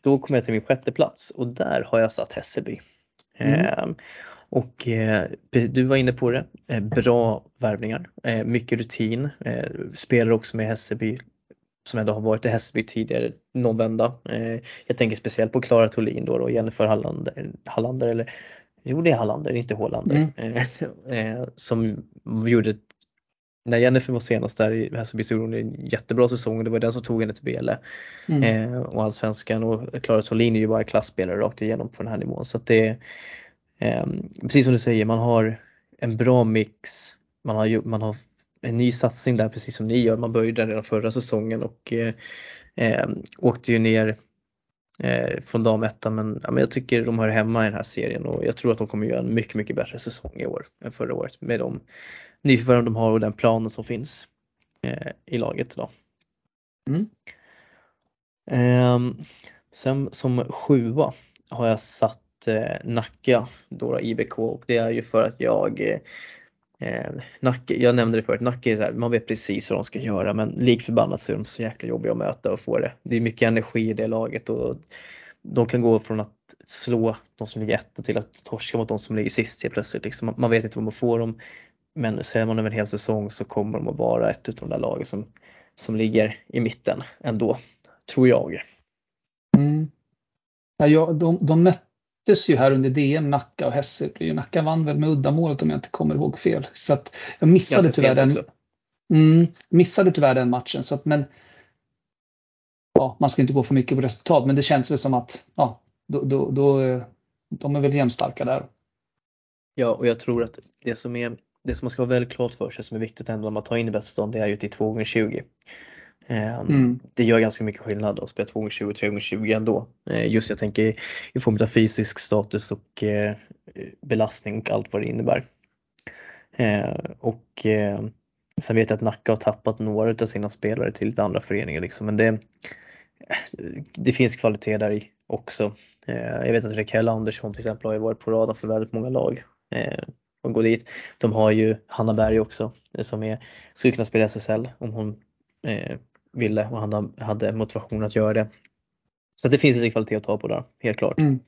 S1: då kommer jag till min sjätte plats och där har jag satt Hässelby. Mm. Eh, och eh, du var inne på det, eh, bra värvningar, eh, mycket rutin, eh, spelar också med Hässelby som ändå har varit i Hässelby tidigare någon vända. jag tänker speciellt på Klara Thulin då och Jennifer Hallander, Hallander eller Jo det är Hallander, inte Hålander. Mm. som gjorde när Jennifer var senast där i Hässelby så gjorde hon en jättebra säsong och det var den som tog henne till BL mm. eh, och allsvenskan och Klara Thulin är ju bara klassspelare rakt igenom på den här nivån så att det eh, precis som du säger, man har en bra mix, man har, man har en ny satsning där precis som ni gör, man började redan förra säsongen och eh, eh, åkte ju ner eh, från damettan men, ja, men jag tycker de hör hemma i den här serien och jag tror att de kommer göra en mycket, mycket bättre säsong i år än förra året med de nyförvärv de har och den planen som finns eh, i laget idag. Mm. Eh, sen som sjua har jag satt eh, Nacka, då IBK och det är ju för att jag eh, Nacke, jag nämnde det förut, Nacke är så här, man vet precis vad de ska göra men lik förbannat så är de så jäkla jobbiga att möta och få det. Det är mycket energi i det laget och de kan gå från att slå de som ligger etta till att torska mot de som ligger sist helt plötsligt. Liksom, man vet inte vad man får dem. Men ser man över en hel säsong så kommer de att vara ett av de där lagen som, som ligger i mitten ändå, tror jag.
S2: Mm. Ja, de, de möttes ju här under DM, Nacka och Hässelby. Nacka vann väl med uddamålet om jag inte kommer ihåg fel. Så att jag missade tyvärr den. Mm, missade tyvärr den matchen. Så att, men ja, man ska inte gå för mycket på resultat, men det känns väl som att ja, då, då, då, de är väl jämnstarka där.
S1: Ja, och jag tror att det som är det som man ska vara väldigt klart för sig som är viktigt ändå när man tar in i bäststånd det är ju är 2 gånger 20 ehm, mm. Det gör ganska mycket skillnad att spela 2 gånger 20 och 3 gånger 20 ändå. Eh, just jag tänker i form av fysisk status och eh, belastning och allt vad det innebär. Eh, och sen vet jag att Nacka har tappat några av sina spelare till lite andra föreningar liksom, men det, det finns kvalitet där i också. Jag vet att Raquel Andersson till exempel har varit på radarn för väldigt många lag och gå dit. De har ju Hanna Berg också som är, skulle kunna spela SSL om hon eh, ville och han hade motivation att göra det. Så det finns lite kvalitet att ta på där, helt klart. Mm.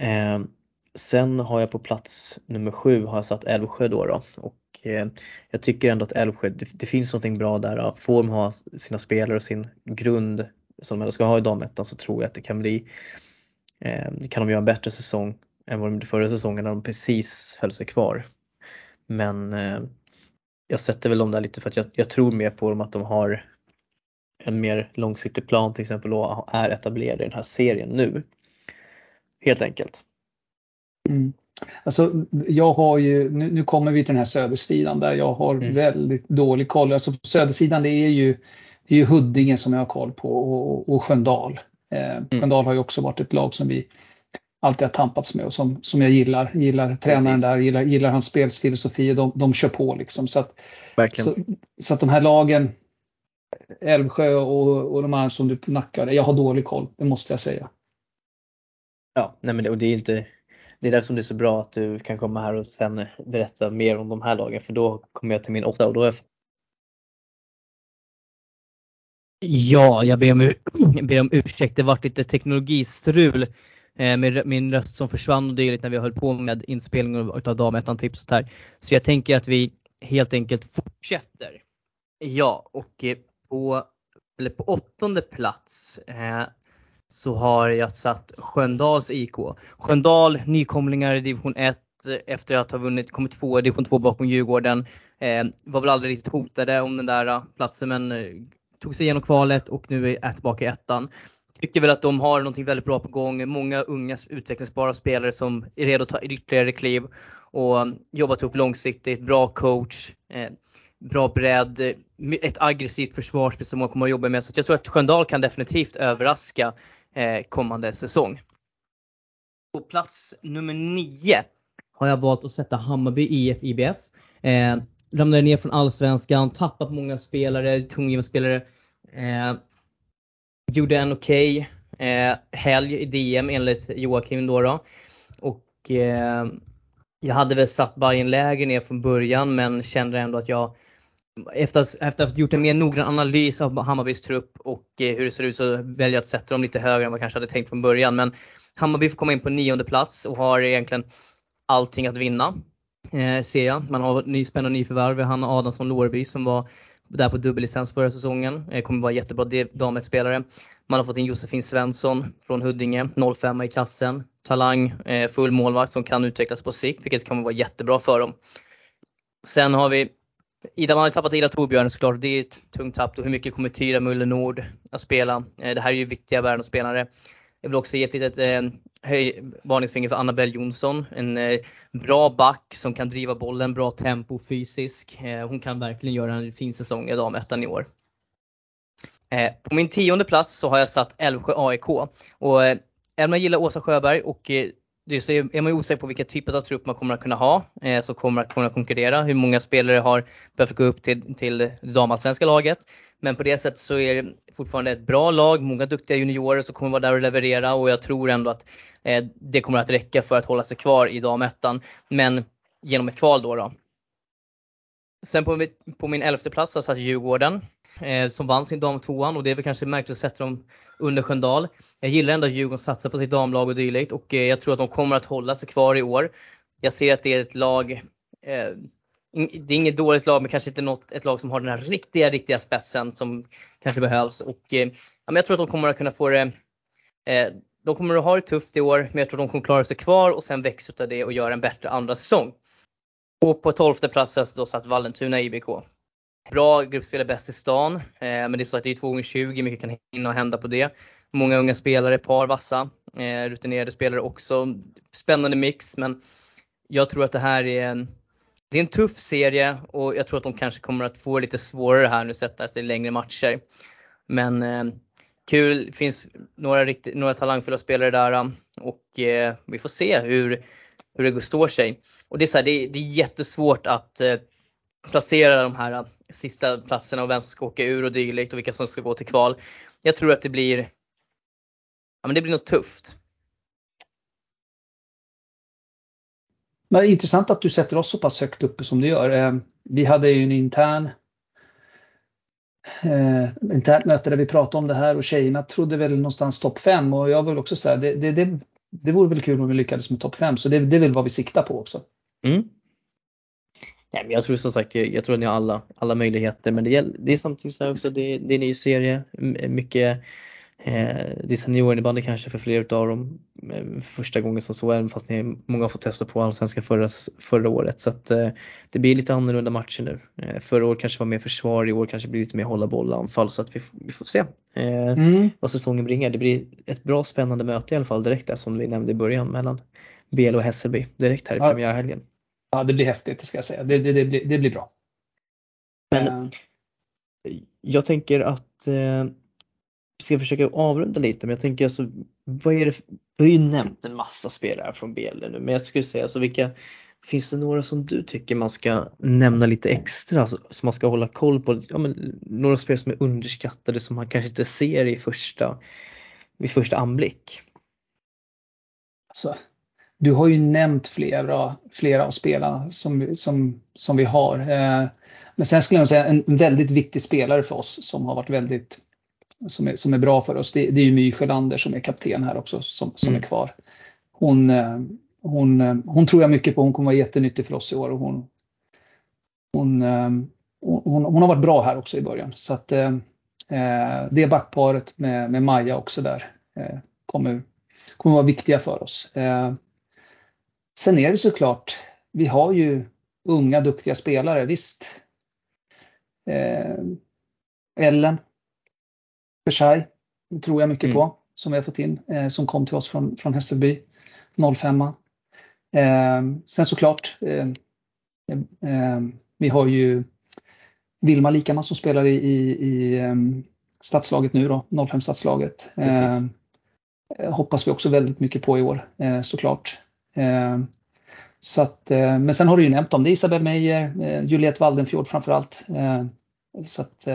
S1: Eh, sen har jag på plats nummer sju har jag satt Älvsjö då, då. och eh, jag tycker ändå att Älvsjö, det, det, finns någonting bra där. Får de ha sina spelare och sin grund som de ska ha i damettan så tror jag att det kan bli, eh, kan de göra en bättre säsong än vad de gjorde förra säsongen när de precis höll sig kvar. Men eh, jag sätter väl dem där lite för att jag, jag, tror mer på dem att de har en mer långsiktig plan till exempel och är etablerade i den här serien nu. Helt enkelt.
S2: Mm. Alltså, jag har ju, nu, nu, kommer vi till den här södersidan där jag har mm. väldigt dålig koll. Alltså, på södersidan det är ju, det är ju Huddinge som jag har koll på och, och Sköndal. Eh, mm. Sköndal har ju också varit ett lag som vi alltid har tampats med och som, som jag gillar. Gillar tränaren Precis. där, gillar, gillar hans spelsfilosofi och de, de kör på liksom. Så att, så, så, att de här lagen, Älvsjö och, och de här som du nackade, jag har dålig koll, det måste jag säga.
S1: Ja, nej men det, och det är inte det är därför som det är så bra att du kan komma här och sen berätta mer om de här lagen för då kommer jag till min åtta och då är Ja, jag ber om, ber om ursäkt. Det varit lite teknologistrul eh, med min röst som försvann och dylikt när vi höll på med inspelningen av damettan tips och här. Så jag tänker att vi helt enkelt fortsätter. Ja, och eh, på, eller på åttonde plats eh, så har jag satt Sköndals IK. Sköndal, nykomlingar i division 1 efter att ha vunnit, kommit två i division 2 bakom Djurgården. Eh, var väl aldrig riktigt hotade om den där eh, platsen men eh, tog sig igenom kvalet och nu är tillbaka i ettan. Tycker väl att de har någonting väldigt bra på gång. Många unga utvecklingsbara spelare som är redo att ta ytterligare kliv och eh, jobbat upp långsiktigt. Bra coach, eh, bra bredd, ett aggressivt försvarsspel som man kommer att jobba med. Så jag tror att Sköndal kan definitivt överraska eh, kommande säsong. På plats nummer 9 har jag valt att sätta Hammarby IF IBF. Eh, ramlade ner från allsvenskan, tappat många spelare, tunga spelare. Eh, gjorde en okej okay, eh, helg i DM enligt Joakim då. då. Och eh, jag hade väl satt Bayern lägre ner från början men kände ändå att jag efter, efter att ha gjort en mer noggrann analys av Hammarbys trupp och eh, hur det ser ut så väljer jag att sätta dem lite högre än vad jag kanske hade tänkt från början. Men Hammarby får komma in på nionde plats och har egentligen allting att vinna. Eh, ser jag. Man har ny, spännande nyförvärv. Hanna Adamsson Lårby som var där på dubbellicens förra säsongen. Eh, kommer vara jättebra damspelare. Man har fått in Josefin Svensson från Huddinge, 05 i kassen. Talang, eh, full målvakt som kan utvecklas på sikt, vilket kommer vara jättebra för dem. Sen har vi Ida, man har tappat Ida Torbjörn såklart. Det är ett tungt tapp. Hur mycket kommer Tyra Muller Nord att spela? Eh, det här är ju viktiga världsspelare. Jag vill också ge ett litet eh, höj, varningsfinger för Annabelle Jonsson. En eh, bra back som kan driva bollen, bra tempo, fysisk. Eh, hon kan verkligen göra en fin säsong i damettan i år. Eh, på min tionde plats så har jag satt Älvsjö AIK. Och, även om jag gillar Åsa Sjöberg och eh, Dels så är man ju osäker på vilka typer av trupp man kommer att kunna ha eh, som kommer att kunna konkurrera. Hur många spelare har behövt gå upp till, till det damallsvenska laget. Men på det sättet så är det fortfarande ett bra lag, många duktiga juniorer som kommer vara där och leverera och jag tror ändå att eh, det kommer att räcka för att hålla sig kvar i damettan. Men genom ett kval då. då. Sen på, på min elfte plats har jag satt Djurgården eh, som vann sin damtvåan och det är väl kanske märkligt att sätta dem under Sköndal. Jag gillar ändå att Djurgården satsar på sitt damlag och dylikt och eh, jag tror att de kommer att hålla sig kvar i år. Jag ser att det är ett lag eh, det är inget dåligt lag men kanske inte något, ett lag som har den här riktiga, riktiga spetsen som kanske behövs. Och, eh, jag tror att de kommer att kunna få det eh, de kommer att ha det tufft i år men jag tror att de kommer klara sig kvar och sen växa utav det och göra en bättre andra säsong. Och på 12 plats har jag då satt Vallentuna IBK. Bra gruppspelare bäst i stan. Eh, men det är så att det är 2 gånger 20 mycket kan hinna och hända på det. Många unga spelare, par vassa, eh, rutinerade spelare också. Spännande mix men jag tror att det här är en, det är en tuff serie och jag tror att de kanske kommer att få lite svårare här nu sett att det är längre matcher. Men eh, kul, det finns några, riktigt, några talangfulla spelare där eh, och eh, vi får se hur, hur det står sig. Och det är, så här, det, det är jättesvårt att eh, placera de här sista platserna och vem som ska åka ur och dylikt och vilka som ska gå till kval. Jag tror att det blir, ja men det blir nog tufft.
S2: Men intressant att du sätter oss så pass högt uppe som du gör. Eh, vi hade ju en intern eh, internt möte där vi pratade om det här och tjejerna trodde väl någonstans topp 5 och jag vill också säga det, det, det, det vore väl kul om vi lyckades med topp 5 så det, det är väl vad vi siktar på också. Mm.
S1: Nej, men jag tror som sagt, jag, jag tror att ni har alla, alla möjligheter men det, det är samtidigt så också, det, det är en ny serie, mycket eh, det är seniorinnebandy kanske för flera av dem eh, första gången som så, även fast ni, många har fått testa på allsvenska förra, förra året. Så att eh, det blir lite annorlunda matcher nu. Eh, förra året kanske var mer försvar, i år kanske blir lite mer hålla boll anfall så att vi, vi får se eh, mm. vad säsongen bringar. Det blir ett bra spännande möte i alla fall direkt där som vi nämnde i början mellan BL och Hässelby direkt här i ja. premiärhelgen.
S2: Ja, det blir häftigt, det ska jag säga. Det, det, det, blir, det blir bra.
S1: Men uh. jag tänker att eh, vi ska försöka avrunda lite, men jag tänker alltså, vad är det, vi har ju nämnt en massa spelare från BL nu, men jag skulle säga alltså vilka, finns det några som du tycker man ska nämna lite extra, alltså, som man ska hålla koll på? Ja, men, några spelare som är underskattade som man kanske inte ser i första, vid första anblick?
S2: Alltså, du har ju nämnt flera, flera av spelarna som, som, som vi har. Eh, men sen skulle jag säga en väldigt viktig spelare för oss som har varit väldigt som är, som är bra för oss. Det, det är ju My Sjölander som är kapten här också som, som mm. är kvar. Hon, eh, hon, eh, hon tror jag mycket på. Hon kommer vara jättenyttig för oss i år och hon, hon, hon, hon har varit bra här också i början. Så att eh, det backparet med, med Maja också där eh, kommer, kommer vara viktiga för oss. Eh, sen är det såklart, vi har ju unga duktiga spelare, visst. Eh, Ellen Versailles tror jag mycket mm. på, som vi har fått in, eh, som kom till oss från, från Hässelby, 05. Eh, sen såklart, eh, eh, vi har ju Vilma Likaman som spelar i, i, i um, stadslaget nu då, 05 stadslaget. Eh, hoppas vi också väldigt mycket på i år eh, såklart. Eh, så att, eh, men sen har du ju nämnt dem, det är Isabel Meyer, eh, Juliette Waldenfjord framförallt. Så att,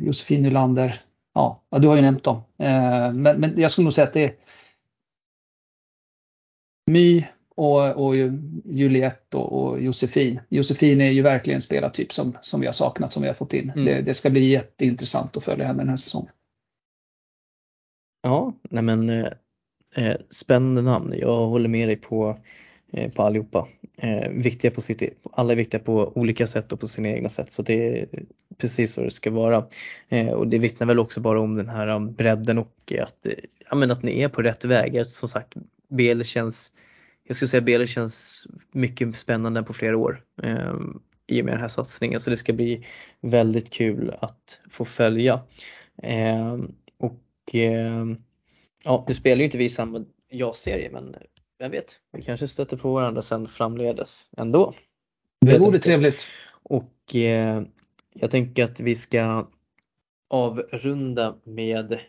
S2: Josefin Nylander, ja, du har ju nämnt dem. men, men jag skulle nog säga att det är My, och, och Juliette och, och Josefin. Josefin är ju verkligen en spelartyp som, som vi har saknat, som vi har fått in. Mm. Det, det, ska bli jätteintressant att följa henne den här säsongen.
S1: Ja, nej men eh, spännande namn. Jag håller med dig på, eh, på allihopa. Eh, viktiga på sitt, alla är viktiga på olika sätt och på sina egna sätt så det är precis vad det ska vara. Eh, och det vittnar väl också bara om den här um, bredden och att, eh, ja, men att ni är på rätt väg. Som sagt, BL känns jag skulle säga BL känns mycket spännande på flera år eh, i och med den här satsningen så det ska bli väldigt kul att få följa. Eh, och eh, ja, nu spelar ju inte vi samma ja-serie men vem vet, vi kanske stöter på varandra sen framledes ändå.
S2: Det vore trevligt.
S1: Och eh, jag tänker att vi ska avrunda med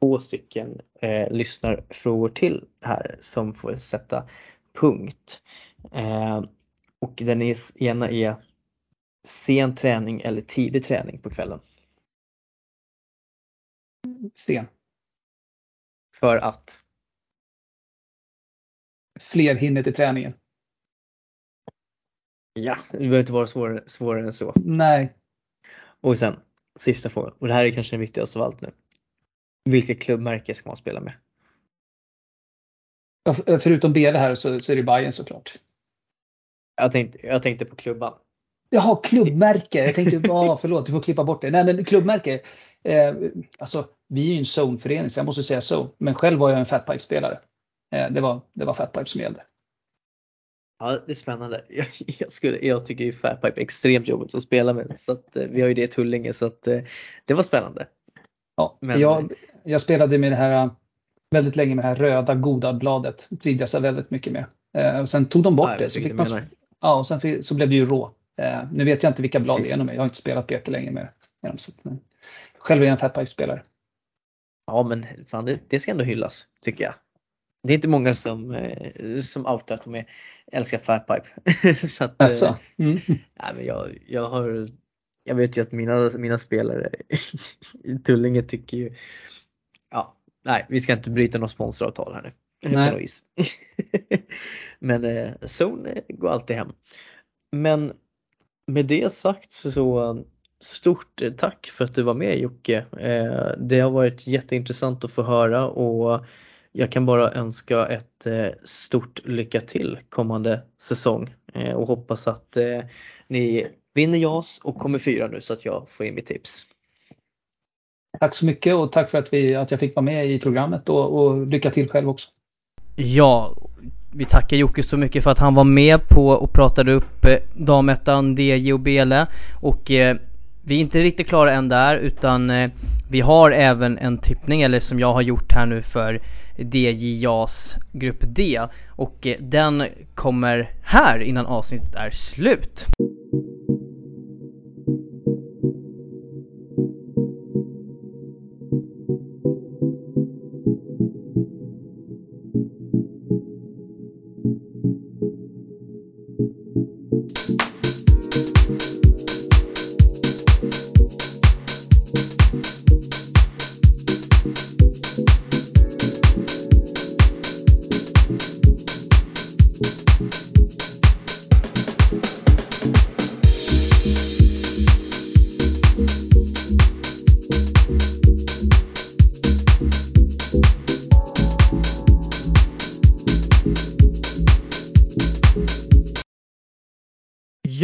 S1: två stycken eh, lyssnarfrågor till här som får sätta punkt. Eh, och den ena är sen träning eller tidig träning på kvällen?
S2: Sen.
S1: För att?
S2: Fler hinner till träningen.
S1: Ja, det behöver inte vara svårare, svårare än så.
S2: Nej.
S1: Och sen sista frågan, och det här är kanske den viktigaste av allt nu. Vilka klubbmärke ska man spela med?
S2: Förutom Bele här så, så är det Bayern såklart.
S1: Jag tänkte, jag tänkte på klubban.
S2: Jaha, klubbmärke. Jag tänkte, ah, förlåt, du får klippa bort det. Nej, men klubbmärke. Eh, alltså, vi är ju en zoneförening så jag måste säga så. Men själv var jag en fatpipe-spelare. Eh, det, var, det var fatpipe som gällde.
S1: Ja, det är spännande. Jag, jag, skulle, jag tycker ju fatpipe är extremt jobbigt att spela med. Så att, eh, vi har ju det i Tullinge så att, eh, det var spännande.
S2: Ja, men, jag, jag spelade med det här väldigt länge med det här röda Godad-bladet. Trivdes jag väldigt mycket med. Eh, och sen tog de bort ja, det. Så, fick man, ja, och sen så blev det ju rå. Eh, nu vet jag inte vilka blad Precis. det är. Jag har inte spelat på länge med, men, själv är jag en Fatpipe-spelare.
S1: Ja men fan det, det ska ändå hyllas tycker jag. Det är inte många som, eh, som outar att de är, älskar Fatpipe. så att, alltså. mm. ja, men jag, jag, har, jag vet ju att mina, mina spelare i Tullinge tycker ju ja, nej, vi ska inte bryta något sponsoravtal här nu. Nej. Men eh, Zone eh, går alltid hem. Men med det sagt så stort tack för att du var med Jocke. Eh, det har varit jätteintressant att få höra och jag kan bara önska ett eh, stort lycka till kommande säsong eh, och hoppas att ni vinner JAS och kommer fyra nu så att jag får in mitt tips.
S2: Tack så mycket och tack för att, vi, att jag fick vara med i programmet och, och lycka till själv också.
S1: Ja, vi tackar Jocke så mycket för att han var med på och pratade upp eh, damettan, DJ och Bele och eh, vi är inte riktigt klara än där utan eh, vi har även en tippning eller som jag har gjort här nu för DJAs grupp D och eh, den kommer här innan avsnittet är slut.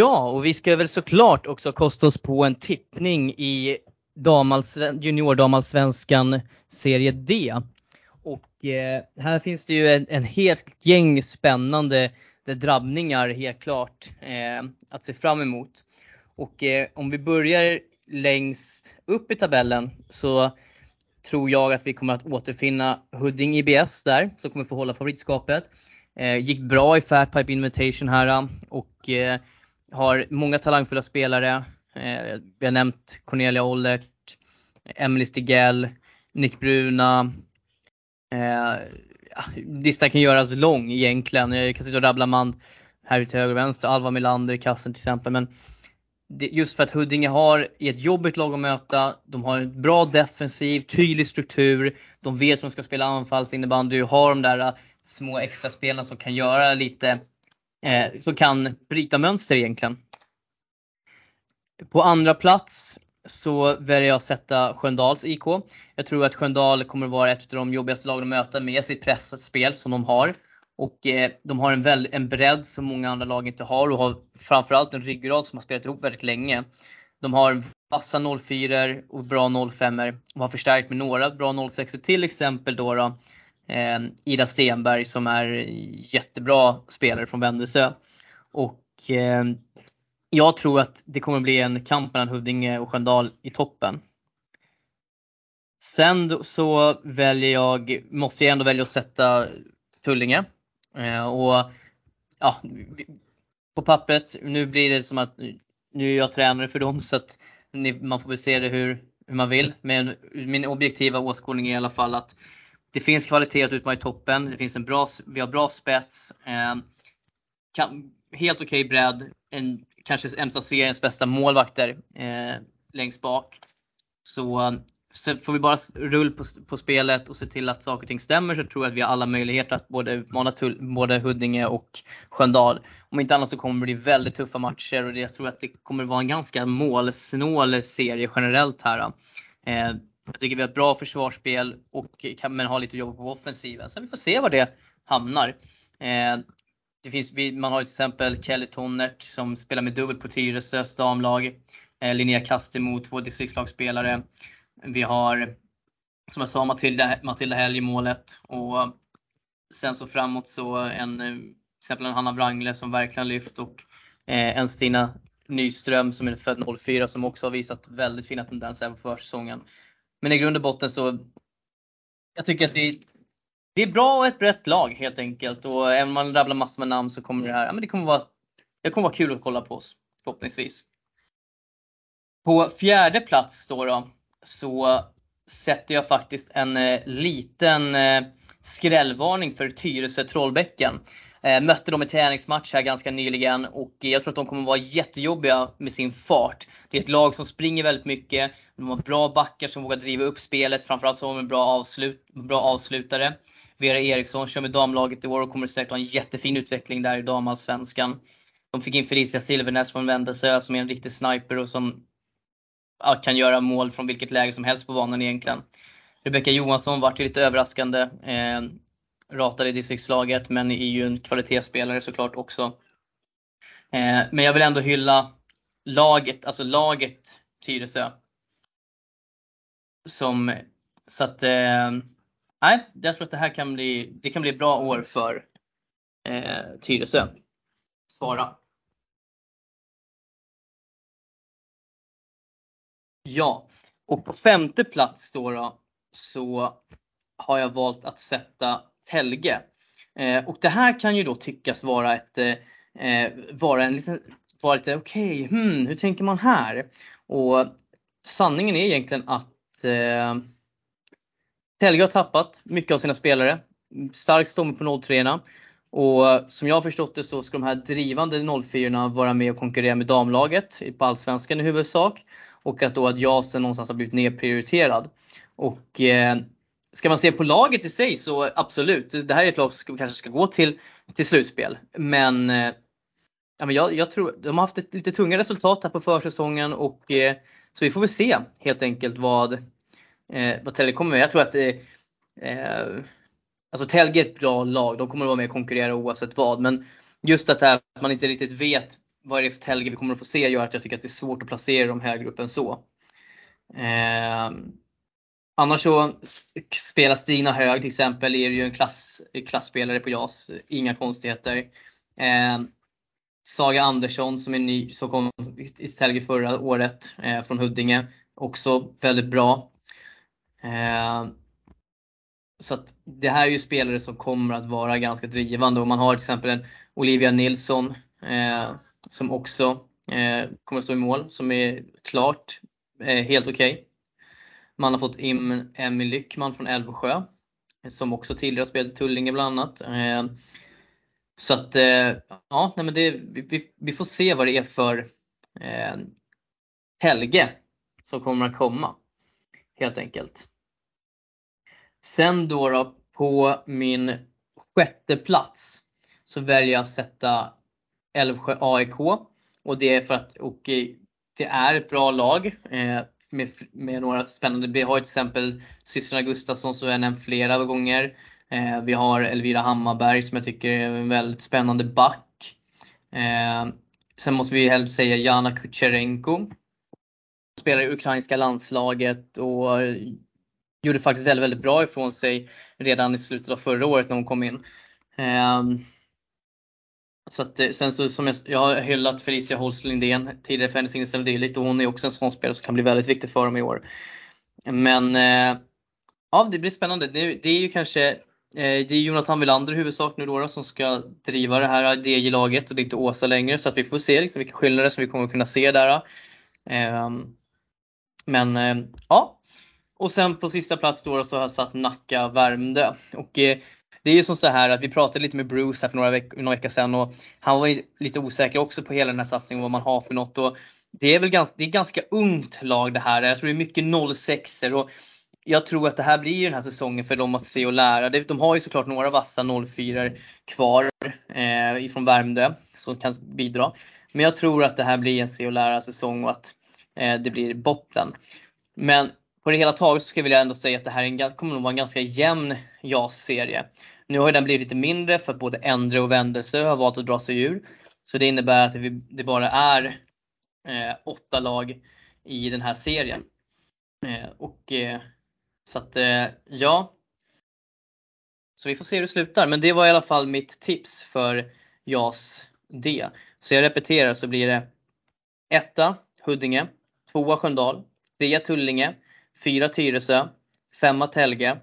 S1: Ja, och vi ska väl såklart också kosta oss på en tippning i juniordamallsvenskan serie D. Och eh, här finns det ju en, en helt gäng spännande drabbningar helt klart eh, att se fram emot. Och eh, om vi börjar längst upp i tabellen så tror jag att vi kommer att återfinna Hudding IBS där som kommer få hålla favoritskapet. Eh, gick bra i Fatpipe Invitation här eh, och eh, har många talangfulla spelare. Eh, vi har nämnt Cornelia Ollert, Emily Stigell, Nick Bruna. Eh, ah, listan kan göras lång egentligen. Eh, Jag kan sitta och rabbla man här till höger och vänster. Alva Melander i kassen till exempel. Men just för att Huddinge har ett jobbigt lag att möta. De har en bra defensiv, tydlig struktur. De vet hur de ska spela anfallsinnebandy och har de där ah, små extra spelarna som kan göra lite, eh, som kan bryta mönster egentligen. På andra plats så väljer jag att sätta Sköndals IK. Jag tror att Sköndal kommer att vara ett av de jobbigaste lagen att möta med sitt pressspel som de har. Och eh, de har en, väl, en bredd som många andra lag inte har och har framförallt en ryggrad som har spelat ihop väldigt länge. De har vassa 04 och bra 05 och har förstärkt med några bra 06 till exempel då, då eh, Eh, Ida Stenberg som är jättebra spelare från Vändelsö. Och eh, jag tror att det kommer bli en kamp mellan Huddinge och Sköndal i toppen. Sen så väljer jag, måste jag ändå välja att sätta Tullinge Eh, och ja, på pappret, nu blir det som att nu är jag tränare för dem så att man får väl se det hur, hur man vill. Men min objektiva åskådning är i alla fall att det finns kvalitet att utmana i toppen. Det finns en bra, vi har bra spets. Eh, kan, helt okej okay bredd. En, kanske en av seriens bästa målvakter eh, längst bak. Så så får vi bara rull på, på spelet och se till att saker och ting stämmer så tror jag att vi har alla möjligheter att både utmana både Huddinge och Sköndal. Om inte annat så kommer det bli väldigt tuffa matcher och jag tror att det kommer vara en ganska målsnål serie generellt här. Eh, jag tycker vi har ett bra försvarsspel och kan men ha lite jobb på offensiven. Så vi får se var det hamnar. Eh, det finns, man har till exempel Kelly Tonnert som spelar med dubbelt på Tyresös damlag. Eh, Linnea Kastemo, två distriktslagsspelare. Vi har, som jag sa, Matilda, Matilda Helg i målet. Och sen så framåt så en, eh, till exempel en Hanna Wrangle som verkligen lyft och eh, en Stina Nyström som är född 04 som också har visat väldigt fina tendenser även på försäsongen. Men i grund och botten så, jag tycker att det, det är bra och ett brett lag helt enkelt. Och även om man rabblar massor med namn så kommer det här, ja men det kommer vara, det kommer vara kul att kolla på oss. Förhoppningsvis. På fjärde plats då, då så sätter jag faktiskt en eh, liten eh, skrällvarning för Tyresö Trollbäcken. Eh, Eh, mötte dem i träningsmatch här ganska nyligen och jag tror att de kommer vara jättejobbiga med sin fart. Det är ett lag som springer väldigt mycket, de har bra backar som vågar driva upp spelet, framförallt så har de en bra, avslut, bra avslutare. Vera Eriksson kör med damlaget i år och kommer säkert ha en jättefin utveckling där i damallsvenskan. De fick in Felicia Silvernäs från Vändelsö som är en riktig sniper och som kan göra mål från vilket läge som helst på banan egentligen. Rebecka Johansson vart ju lite överraskande. Eh, ratade i distriktslaget men är ju en kvalitetsspelare såklart också. Eh, men jag vill ändå hylla laget, alltså laget Tyresö. Som, så att, eh, nej, jag tror att det här kan bli, det kan bli bra år för eh, Tyresö. Svara. Ja, och på femte plats då, då så har jag valt att sätta Helge. Eh, och det här kan ju då tyckas vara ett, eh, eh vara en liten, vara lite okej, okay, hmm, hur tänker man här? Och sanningen är egentligen att eh, Telge har tappat mycket av sina spelare. Stark stomme på 03 och som jag har förstått det så ska de här drivande 04 vara med och konkurrera med damlaget på Allsvenskan i huvudsak och att då att JASen någonstans har blivit nedprioriterad. Och eh, ska man se på laget i sig så absolut, det här är ett lag som kanske ska gå till, till slutspel. Men, eh, ja, men jag, jag, tror, de har haft ett lite tunga resultat här på försäsongen och eh, så vi får väl se helt enkelt vad, eh, vad Telge kommer med. Jag tror att eh, eh Alltså Telge är ett bra lag, de kommer att vara med och konkurrera oavsett vad. Men just att, här, att man inte riktigt vet vad är det för Telge vi kommer att få se gör att jag tycker att det är svårt att placera dem högre upp än så. Eh, annars så spelar Stina Hög till exempel, är ju en klass, klassspelare på JAS, inga konstigheter. Eh, Saga Andersson som är ny, som kom i Telge förra året eh, från Huddinge, också väldigt bra. Eh, så att det här är ju spelare som kommer att vara ganska drivande och man har till exempel en Olivia Nilsson eh, som också eh, kommer att stå i mål, som är klart eh, helt okej. Okay. Man har fått in Emmy Lyckman från Älvsjö som också tidigare spelat i Tullinge bland annat. Eh, så att eh, ja, nej men det, vi, vi, får se vad det är för eh, Helge som kommer att komma. Helt enkelt. Sen då, då på min sjätte plats så väljer jag att sätta Älvsjö AIK och det är för att och eh, det är ett bra lag eh, med, med några spännande. Vi har till exempel systrarna Gustafsson som jag nämnt flera gånger. Eh, vi har Elvira Hammarberg som jag tycker är en väldigt spännande back. Eh, sen måste vi helst säga Jana Kucherenko. Spelar i ukrainska landslaget och gjorde faktiskt väldigt, väldigt bra ifrån sig redan i slutet av förra året när hon kom in. Ehm, så att, eh, sen så som jag, jag har hyllat Felicia Holst Lindén tidigare för hennes inställning dylikt och hon är också en sån spelare som kan bli väldigt viktig för dem i år. Men eh, ja, det blir spännande. Det, det är ju kanske Eh, det är Jonathan Wilander i huvudsak nu då, som ska driva det här DJ-laget och det är inte Åsa längre så att vi får se liksom vilka skillnader som vi kommer kunna se där. Ehm, men eh, ja. Och sen på sista plats då så har jag satt Nacka Värmdö. Och eh, det är ju som så här att vi pratade lite med Bruce här för några, veck några veckor sedan och han var lite osäker också på hela den här satsningen vad man har för något. Och det är väl ganska, det är ganska ungt lag det här. Jag tror det är mycket 06 och jag tror att det här blir ju den här säsongen för dem att se och lära. De har ju såklart några vassa 04 kvar eh, ifrån Värmdö som kan bidra. Men jag tror att det här blir en se och lära säsong och att eh, det blir botten. Men på det hela taget så skulle jag vilja ändå säga att det här en, kommer nog vara en ganska jämn JAS-serie. Nu har den blivit lite mindre för att både Endre och Vändelsö har valt att dra sig ur. Så det innebär att det bara är eh, åtta lag i den här serien. Eh, och eh, så att eh, ja. Så vi får se hur det slutar. Men det var i alla fall mitt tips för JAS D. Så jag repeterar så blir det etta Huddinge, tvåa Sköndal, trea Tullinge, fyra Tyresö, femma Telge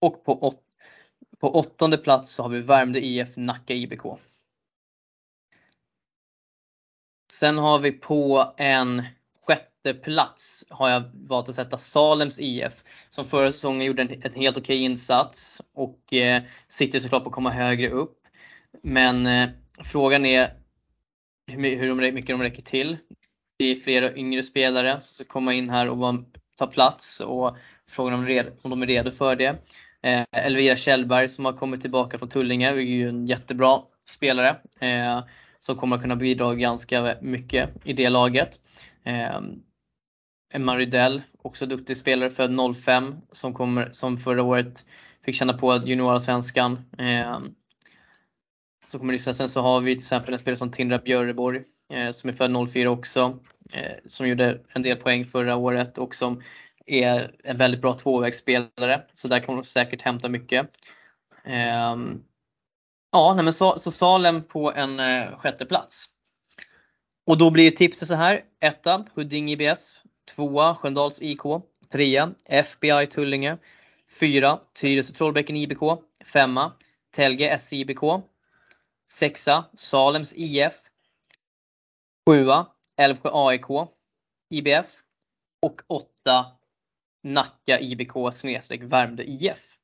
S1: och på, åt, på åttonde plats så har vi Värmdö IF Nacka IBK. Sen har vi på en plats har jag valt att sätta Salems IF som förra säsongen gjorde en, en helt okej insats och eh, sitter såklart på att komma högre upp. Men eh, frågan är hur, hur mycket de räcker till. Det är flera yngre spelare som ska komma in här och ta plats och frågan om, red, om de är redo för det. Eh, Elvira Kjellberg som har kommit tillbaka från Tullinge är ju en jättebra spelare eh, som kommer att kunna bidra ganska mycket i det laget. Eh, Emma Rydell, också duktig spelare född 05 som, kommer, som förra året fick känna på juniorallsvenskan. Eh, så kommer det, sen så har vi till exempel en spelare som Tindra Björreborg eh, som är född 04 också. Eh, som gjorde en del poäng förra året och som är en väldigt bra tvåvägsspelare. Så där kommer de säkert hämta mycket. Eh, ja, nej men så, så Salem på en eh, sjätte plats. Och då blir tipset så här. Etta, Huddinge IBS. Tvåa Sköndals IK. Trea FBI Tullinge. Fyra Tyresö Trollbäcken IBK. Femma Telge SIBK. Sexa Salems IF. Sjua Älvsjö AIK IBF. Och åtta Nacka IBK snedstreck Värmdö IF.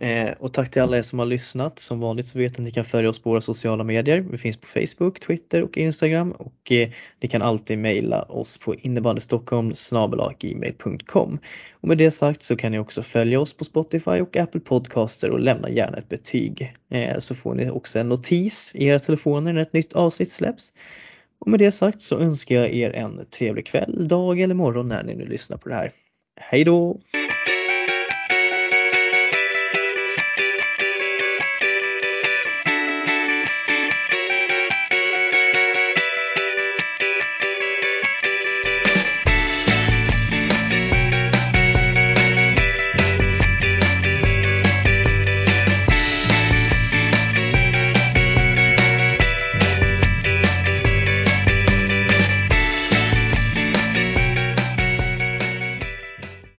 S3: Eh, och tack till alla er som har lyssnat. Som vanligt så vet ni att ni kan följa oss på våra sociala medier. Vi finns på Facebook, Twitter och Instagram och eh, ni kan alltid mejla oss på innebandystockholm gmail.com. Och med det sagt så kan ni också följa oss på Spotify och Apple Podcaster och lämna gärna ett betyg. Eh, så får ni också en notis i era telefoner när ett nytt avsnitt släpps. Och med det sagt så önskar jag er en trevlig kväll, dag eller morgon när ni nu lyssnar på det här. Hej då!